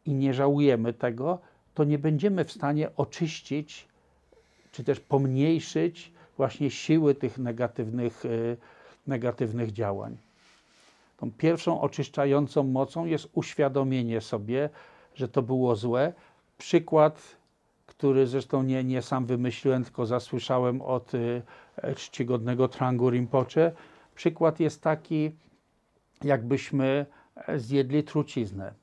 Speaker 1: i nie żałujemy tego, to nie będziemy w stanie oczyścić, czy też pomniejszyć właśnie siły tych negatywnych, y, negatywnych działań. Tą pierwszą oczyszczającą mocą jest uświadomienie sobie, że to było złe. Przykład, który zresztą nie, nie sam wymyśliłem, tylko zasłyszałem od y, czcigodnego Trangu Rinpoche. Przykład jest taki, jakbyśmy e, zjedli truciznę.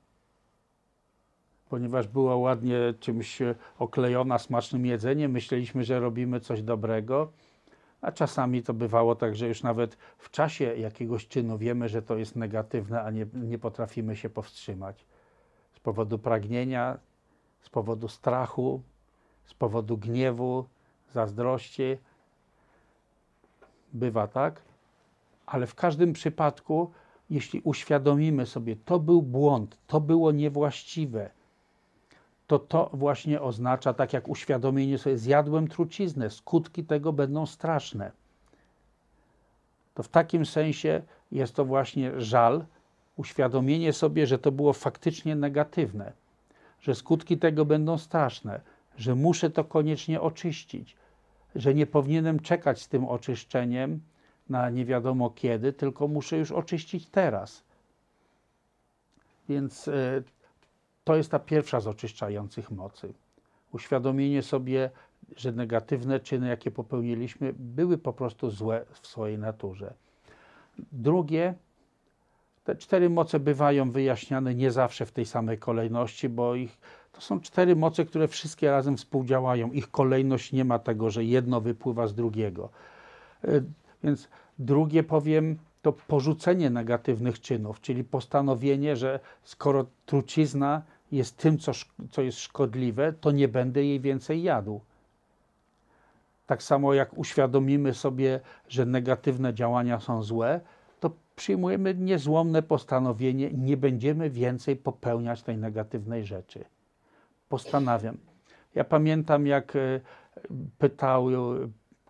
Speaker 1: Ponieważ była ładnie czymś oklejona smacznym jedzeniem, myśleliśmy, że robimy coś dobrego. A czasami to bywało tak, że już nawet w czasie jakiegoś czynu wiemy, że to jest negatywne, a nie, nie potrafimy się powstrzymać. Z powodu pragnienia, z powodu strachu, z powodu gniewu, zazdrości. Bywa tak, ale w każdym przypadku, jeśli uświadomimy sobie, to był błąd, to było niewłaściwe, to to właśnie oznacza, tak jak uświadomienie sobie, zjadłem truciznę, skutki tego będą straszne. To w takim sensie jest to właśnie żal, uświadomienie sobie, że to było faktycznie negatywne, że skutki tego będą straszne, że muszę to koniecznie oczyścić, że nie powinienem czekać z tym oczyszczeniem na nie wiadomo kiedy, tylko muszę już oczyścić teraz. Więc e, to jest ta pierwsza z oczyszczających mocy. Uświadomienie sobie, że negatywne czyny, jakie popełniliśmy, były po prostu złe w swojej naturze. Drugie, te cztery moce bywają wyjaśniane nie zawsze w tej samej kolejności, bo ich, to są cztery moce, które wszystkie razem współdziałają. Ich kolejność nie ma tego, że jedno wypływa z drugiego. Y, Więc drugie powiem, to porzucenie negatywnych czynów, czyli postanowienie, że skoro trucizna jest tym, co, co jest szkodliwe, to nie będę jej więcej jadł. Tak samo jak uświadomimy sobie, że negatywne działania są złe, przyjmujemy niezłomne postanowienie, nie będziemy więcej popełniać tej negatywnej rzeczy. Postanawiam. Ja pamiętam, jak e, pytały,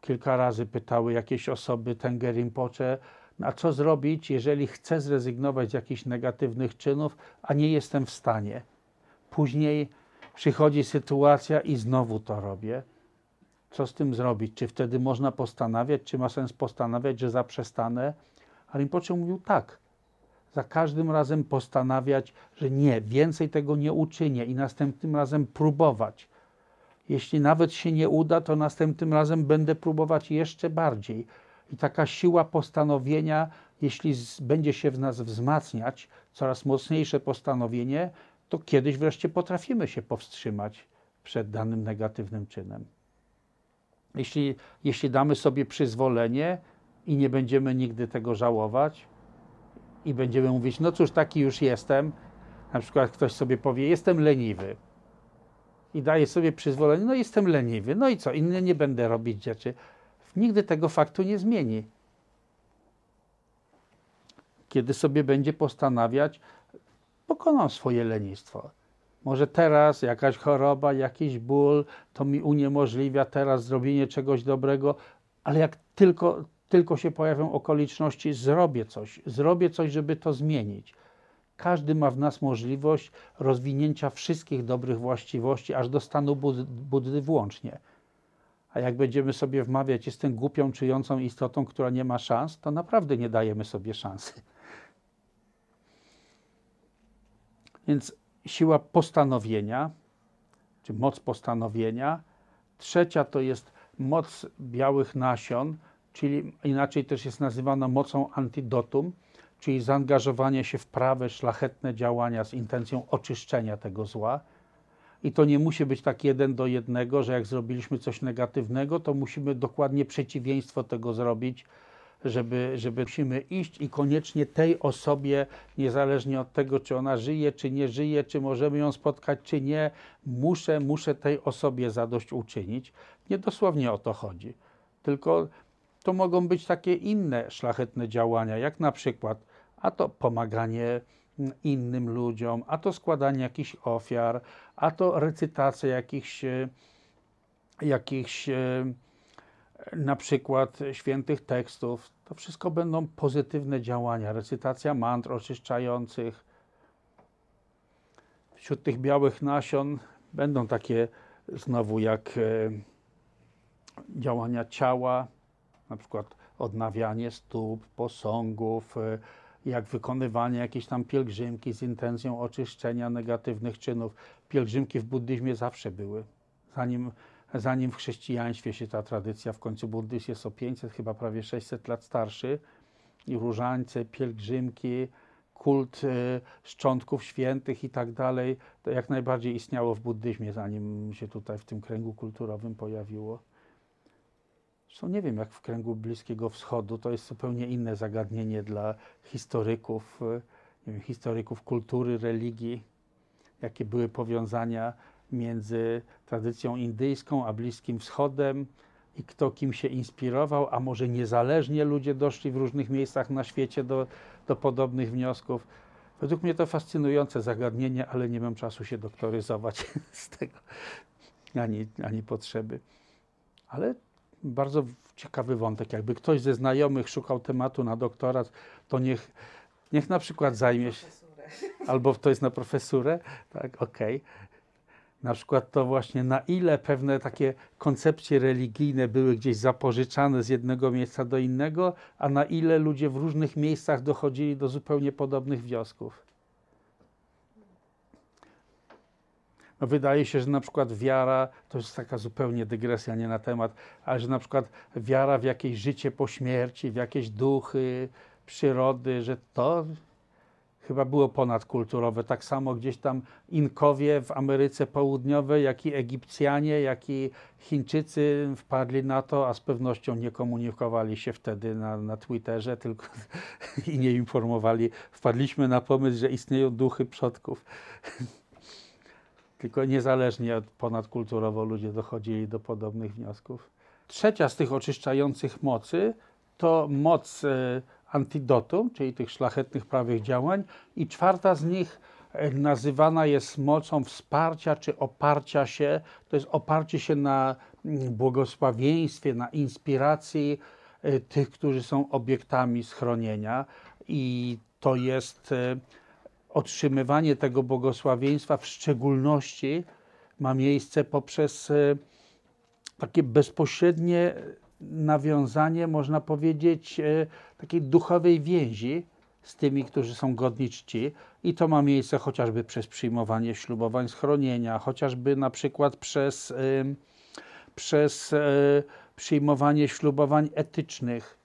Speaker 1: kilka razy pytały jakieś osoby Rinpoche, a co zrobić, jeżeli chcę zrezygnować z jakichś negatywnych czynów, a nie jestem w stanie. Później przychodzi sytuacja i znowu to robię. Co z tym zrobić? Czy wtedy można postanawiać, czy ma sens postanawiać, że zaprzestanę? A Rinpoche mówił tak. Za każdym razem postanawiać, że nie, więcej tego nie uczynię i następnym razem próbować. Jeśli nawet się nie uda, to następnym razem będę próbować jeszcze bardziej. I taka siła postanowienia, jeśli będzie się w nas wzmacniać, coraz mocniejsze postanowienie, to kiedyś wreszcie potrafimy się powstrzymać przed danym negatywnym czynem. Jeśli, jeśli damy sobie przyzwolenie i nie będziemy nigdy tego żałować, i będziemy mówić, no cóż, taki już jestem. Na przykład ktoś sobie powie, jestem leniwy. I daje sobie przyzwolenie, no jestem leniwy. No i co, inny nie będę robić rzeczy. Nigdy tego faktu nie zmieni. Kiedy sobie będzie postanawiać, pokonam swoje lenistwo. Może teraz jakaś choroba, jakiś ból, to mi uniemożliwia teraz zrobienie czegoś dobrego, ale jak tylko, tylko się pojawią okoliczności, zrobię coś, zrobię coś, żeby to zmienić. Każdy ma w nas możliwość rozwinięcia wszystkich dobrych właściwości, aż do stanu Bud- Buddy włącznie. A jak będziemy sobie wmawiać, jestem głupią, czyjącą istotą, która nie ma szans, to naprawdę nie dajemy sobie szansy. Więc siła postanowienia, czy moc postanowienia. Trzecia to jest moc białych nasion, czyli inaczej też jest nazywana mocą antidotum, czyli zaangażowanie się w prawe, szlachetne działania z intencją oczyszczenia tego zła. I to nie musi być tak jeden do jednego, że jak zrobiliśmy coś negatywnego, to musimy dokładnie przeciwieństwo tego zrobić, żeby, żeby musimy iść i koniecznie tej osobie, niezależnie od tego, czy ona żyje, czy nie żyje, czy możemy ją spotkać, czy nie, muszę, muszę tej osobie zadośćuczynić. Nie dosłownie o to chodzi, tylko to mogą być takie inne szlachetne działania, jak na przykład a to pomaganie mm, innym ludziom, a to składanie jakichś ofiar, a to recytacja jakichś, e, jakichś e, na przykład świętych tekstów. To wszystko będą pozytywne działania. Recytacja mantr oczyszczających. Wśród tych białych nasion będą takie znowu jak e, działania ciała, na przykład odnawianie stóp, posągów, e, jak wykonywanie jakiejś tam pielgrzymki z intencją oczyszczenia negatywnych czynów. Pielgrzymki w buddyzmie zawsze były. Zanim, zanim w chrześcijaństwie się ta tradycja, w końcu buddyzm jest o 500, chyba prawie 600 lat starszy, i różańce, pielgrzymki, kult e, szczątków świętych i tak dalej, to jak najbardziej istniało w buddyzmie, zanim się tutaj w tym kręgu kulturowym pojawiło. Zresztą nie wiem, jak w kręgu Bliskiego Wschodu, to jest zupełnie inne zagadnienie dla historyków, nie wiem, historyków kultury, religii, jakie były powiązania między tradycją indyjską a Bliskim Wschodem i kto kim się inspirował, a może niezależnie ludzie doszli w różnych miejscach na świecie do, do podobnych wniosków. Według mnie to fascynujące zagadnienie, ale nie mam czasu się doktoryzować z tego, ani, ani potrzeby. Ale bardzo ciekawy wątek. Jakby ktoś ze znajomych szukał tematu na doktorat, to niech, niech na przykład zajmie się, albo to jest na profesurę, tak, okej. Na przykład to właśnie na ile pewne takie koncepcje religijne były gdzieś zapożyczane z jednego miejsca do innego, a na ile ludzie w różnych miejscach dochodzili do zupełnie podobnych wniosków. Wydaje się, że na przykład wiara, to jest taka zupełnie dygresja, nie na temat, ale że na przykład wiara w jakieś życie po śmierci, w jakieś duchy, przyrody, że to chyba było ponadkulturowe. Tak samo gdzieś tam Inkowie w Ameryce Południowej, jak i Egipcjanie, jak i Chińczycy wpadli na to, a z pewnością nie komunikowali się wtedy na, na Twitterze, tylko i nie informowali. Wpadliśmy na pomysł, że istnieją duchy przodków. Tylko niezależnie od ponadkulturowo ludzie dochodzili do podobnych wniosków. Trzecia z tych oczyszczających mocy to moc e, antidotum, czyli tych szlachetnych prawych działań, i czwarta z nich e, nazywana jest mocą wsparcia czy oparcia się. To jest oparcie się na mm, błogosławieństwie, na inspiracji e, tych, którzy są obiektami schronienia, i to jest otrzymywanie tego błogosławieństwa w szczególności ma miejsce poprzez e, takie bezpośrednie nawiązanie, można powiedzieć, e, takiej duchowej więzi z tymi, którzy są godni czci. I to ma miejsce chociażby przez przyjmowanie ślubowań schronienia, chociażby na przykład przez, em, przez e, przyjmowanie ślubowań etycznych.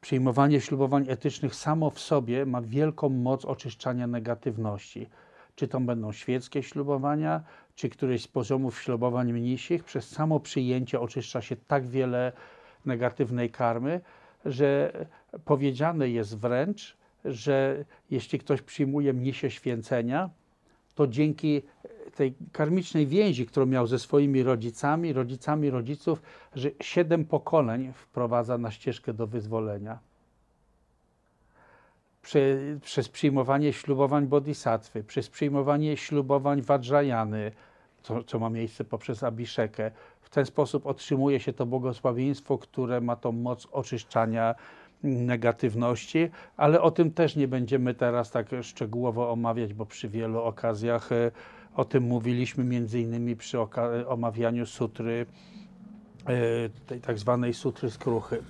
Speaker 1: Przyjmowanie ślubowań etycznych samo w sobie ma wielką moc oczyszczania negatywności. Czy to będą świeckie ślubowania, czy któreś z poziomów ślubowań mnisich, przez samo przyjęcie oczyszcza się tak wiele negatywnej karmy, że powiedziane jest wręcz, że jeśli ktoś przyjmuje mnisie święcenia, to dzięki tej karmicznej więzi, którą miał ze swoimi rodzicami, rodzicami rodziców, że siedem pokoleń wprowadza na ścieżkę do wyzwolenia. Prze, przez przyjmowanie ślubowań bodhisattwy, przez przyjmowanie ślubowań Vajrayany, co, co ma miejsce poprzez Abhishekę. W ten sposób otrzymuje się to błogosławieństwo, które ma tą moc oczyszczania negatywności, ale o tym też nie będziemy teraz tak szczegółowo omawiać, bo przy wielu okazjach e, o tym mówiliśmy, między innymi przy omawianiu sutry, e, tej tak zwanej sutry skruchy.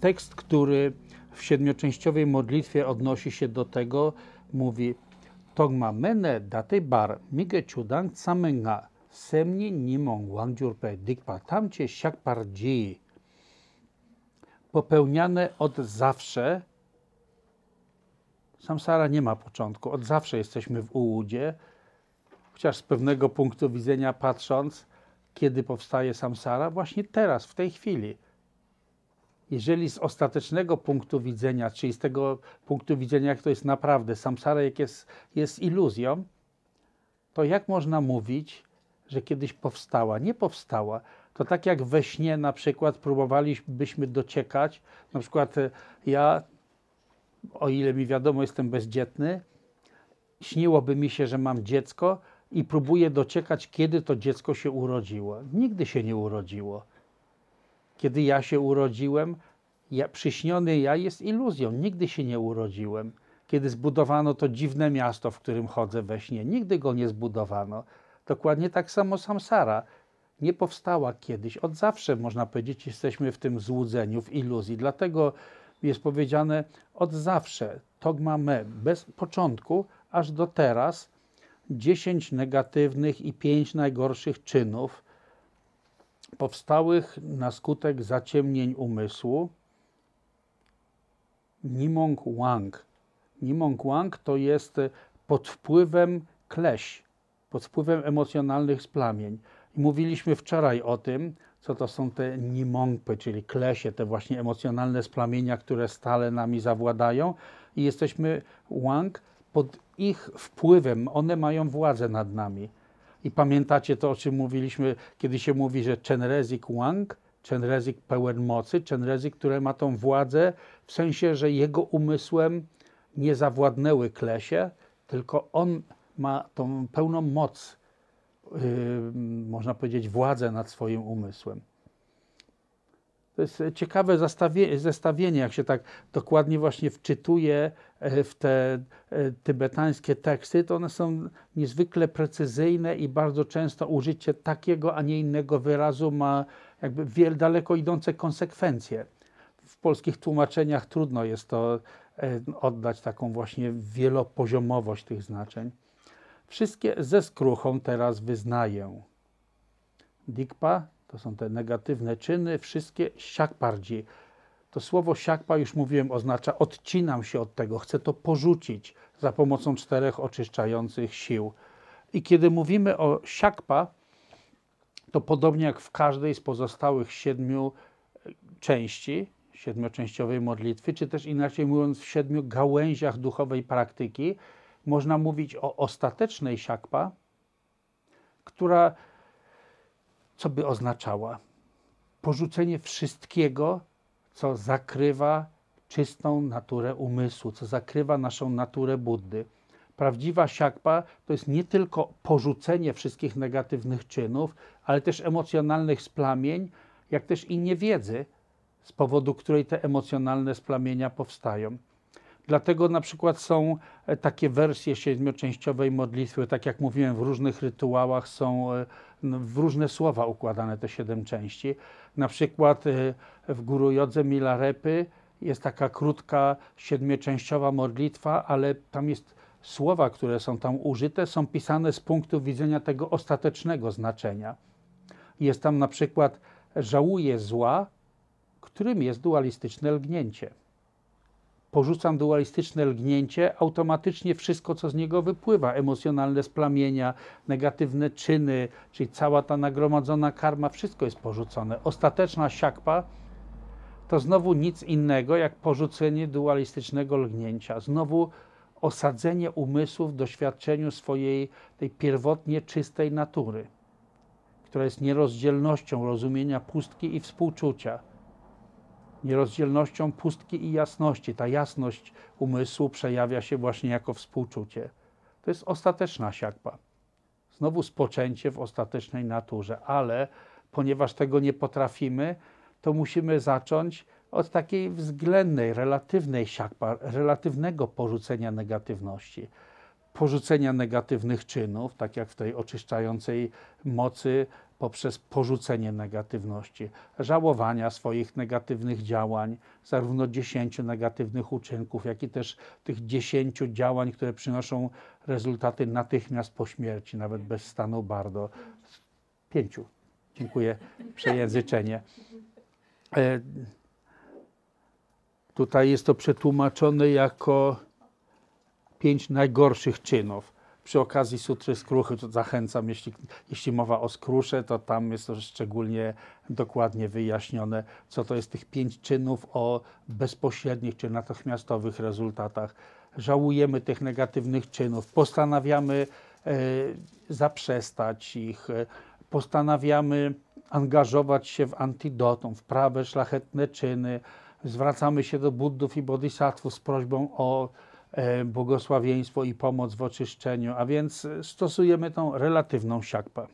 Speaker 1: Tekst, który w siedmioczęściowej modlitwie odnosi się do tego, mówi Togma mene date bar mige chudang samenga semni nimong wangjurpe dikpa tamcie siak parji popełniane od zawsze. Samsara nie ma początku, od zawsze jesteśmy w ułudzie, chociaż z pewnego punktu widzenia patrząc, kiedy powstaje samsara, właśnie teraz, w tej chwili. Jeżeli z ostatecznego punktu widzenia, czyli z tego punktu widzenia, jak to jest naprawdę, samsara jak jest, jest iluzją, to jak można mówić, że kiedyś powstała? Nie powstała, To tak jak we śnie na przykład próbowalibyśmy dociekać, na przykład e, ja, o ile mi wiadomo, jestem bezdzietny, śniłoby mi się, że mam dziecko i próbuję dociekać, kiedy to dziecko się urodziło. Nigdy się nie urodziło. Kiedy ja się urodziłem, ja, przyśniony ja jest iluzją. Nigdy się nie urodziłem. Kiedy zbudowano to dziwne miasto, w którym chodzę we śnie, nigdy go nie zbudowano. Dokładnie tak samo samsara. Nie powstała kiedyś. Od zawsze, można powiedzieć, jesteśmy w tym złudzeniu, w iluzji. Dlatego jest powiedziane od zawsze, togma me, bez początku, aż do teraz, 10 negatywnych i 5 najgorszych czynów powstałych na skutek zaciemnień umysłu. Nimong Wang. Nimong Wang to jest pod wpływem kleś, pod wpływem emocjonalnych splamień. Mówiliśmy wczoraj o tym, co to są te nimongpy, czyli klesie, te właśnie emocjonalne splamienia, które stale nami zawładają. I jesteśmy Wang pod ich wpływem, one mają władzę nad nami. I pamiętacie to, o czym mówiliśmy, kiedy się mówi, że Chenrezik Wang, Chenrezik pełen mocy, Chenrezik, które ma tą władzę, w sensie, że jego umysłem nie zawładnęły klesie, tylko on ma tą pełną moc, można powiedzieć, władzę nad swoim umysłem. To jest ciekawe zestawie- zestawienie, jak się tak dokładnie właśnie wczytuje e, w te e, tybetańskie teksty, to one są niezwykle precyzyjne i bardzo często użycie takiego, a nie innego wyrazu ma jakby wiel, daleko idące konsekwencje. W polskich tłumaczeniach trudno jest to e, oddać taką właśnie wielopoziomowość tych znaczeń. Wszystkie ze skruchą teraz wyznaję. Dikpa to są te negatywne czyny, wszystkie siakpardzi. To słowo siakpa, już mówiłem, oznacza odcinam się od tego, chcę to porzucić za pomocą czterech oczyszczających sił. I kiedy mówimy o siakpa, to podobnie jak w każdej z pozostałych siedmiu e, części, siedmioczęściowej modlitwy, czy też inaczej mówiąc, w siedmiu gałęziach duchowej praktyki, można mówić o ostatecznej siakpa, która co by oznaczała? Porzucenie wszystkiego, co zakrywa czystą naturę umysłu, co zakrywa naszą naturę Buddy. Prawdziwa siakpa to jest nie tylko porzucenie wszystkich negatywnych czynów, ale też emocjonalnych splamień, jak też i niewiedzy, z powodu której te emocjonalne splamienia powstają. Dlatego na przykład są e, takie wersje siedmioczęściowej modlitwy, tak jak mówiłem, w różnych rytuałach są e, w różne słowa układane te siedem części. Na przykład e, w Guru Jodze Milarepy jest taka krótka siedmioczęściowa modlitwa, ale tam jest słowa, które są tam użyte, są pisane z punktu widzenia tego ostatecznego znaczenia. Jest tam na przykład żałuję zła, którym jest dualistyczne lgnięcie porzucam dualistyczne lgnięcie, automatycznie wszystko, co z niego wypływa, emocjonalne splamienia, negatywne czyny, czyli cała ta nagromadzona karma, wszystko jest porzucone. Ostateczna siakpa to znowu nic innego jak porzucenie dualistycznego lgnięcia. Znowu osadzenie umysłu w doświadczeniu swojej tej pierwotnie czystej natury, która jest nierozdzielnością rozumienia pustki i współczucia nierozdzielnością pustki i jasności. Ta jasność umysłu przejawia się właśnie jako współczucie. To jest ostateczna siakpa. Znowu spoczęcie w ostatecznej naturze, ale ponieważ tego nie potrafimy, to musimy zacząć od takiej względnej, relatywnej siakpa, relatywnego porzucenia negatywności porzucenia negatywnych czynów, tak jak w tej oczyszczającej mocy, poprzez porzucenie negatywności, żałowania swoich negatywnych działań, zarówno dziesięciu negatywnych uczynków, jak i też tych dziesięciu działań, które przynoszą rezultaty natychmiast po śmierci, nawet bez stanu bardo. Pięciu. Dziękuję. Przejęzyczenie. E, tutaj jest to przetłumaczone jako pięć najgorszych czynów. Przy okazji sutry skruchy to zachęcam, jeśli, jeśli mowa o skrusze, to tam jest to szczególnie dokładnie wyjaśnione, co to jest tych pięć czynów o bezpośrednich czy natychmiastowych rezultatach. Żałujemy tych negatywnych czynów, postanawiamy e, zaprzestać ich, e, postanawiamy angażować się w antidotum, w prawe szlachetne czyny. Zwracamy się do Buddów i Bodhisattvów z prośbą o błogosławieństwo i pomoc w oczyszczeniu, a więc e, stosujemy tą relatywną siakpę.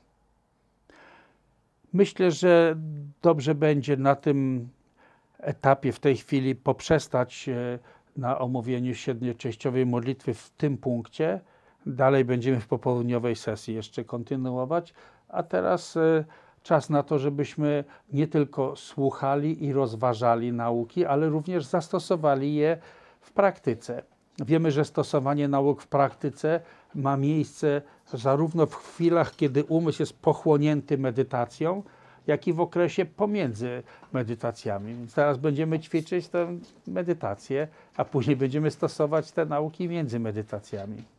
Speaker 1: Myślę, że dobrze będzie na tym etapie w tej chwili poprzestać e, na omówieniu siedmioczęściowej modlitwy w tym punkcie. Dalej będziemy w popołudniowej sesji jeszcze kontynuować, a teraz e, czas na to, żebyśmy nie tylko słuchali i rozważali nauki, ale również zastosowali je w praktyce. Wiemy, że stosowanie nauk w praktyce ma miejsce zarówno w chwilach, kiedy umysł jest pochłonięty medytacją, jak i w okresie pomiędzy medytacjami. Więc teraz będziemy ćwiczyć tę medytację, a później będziemy stosować te nauki między medytacjami.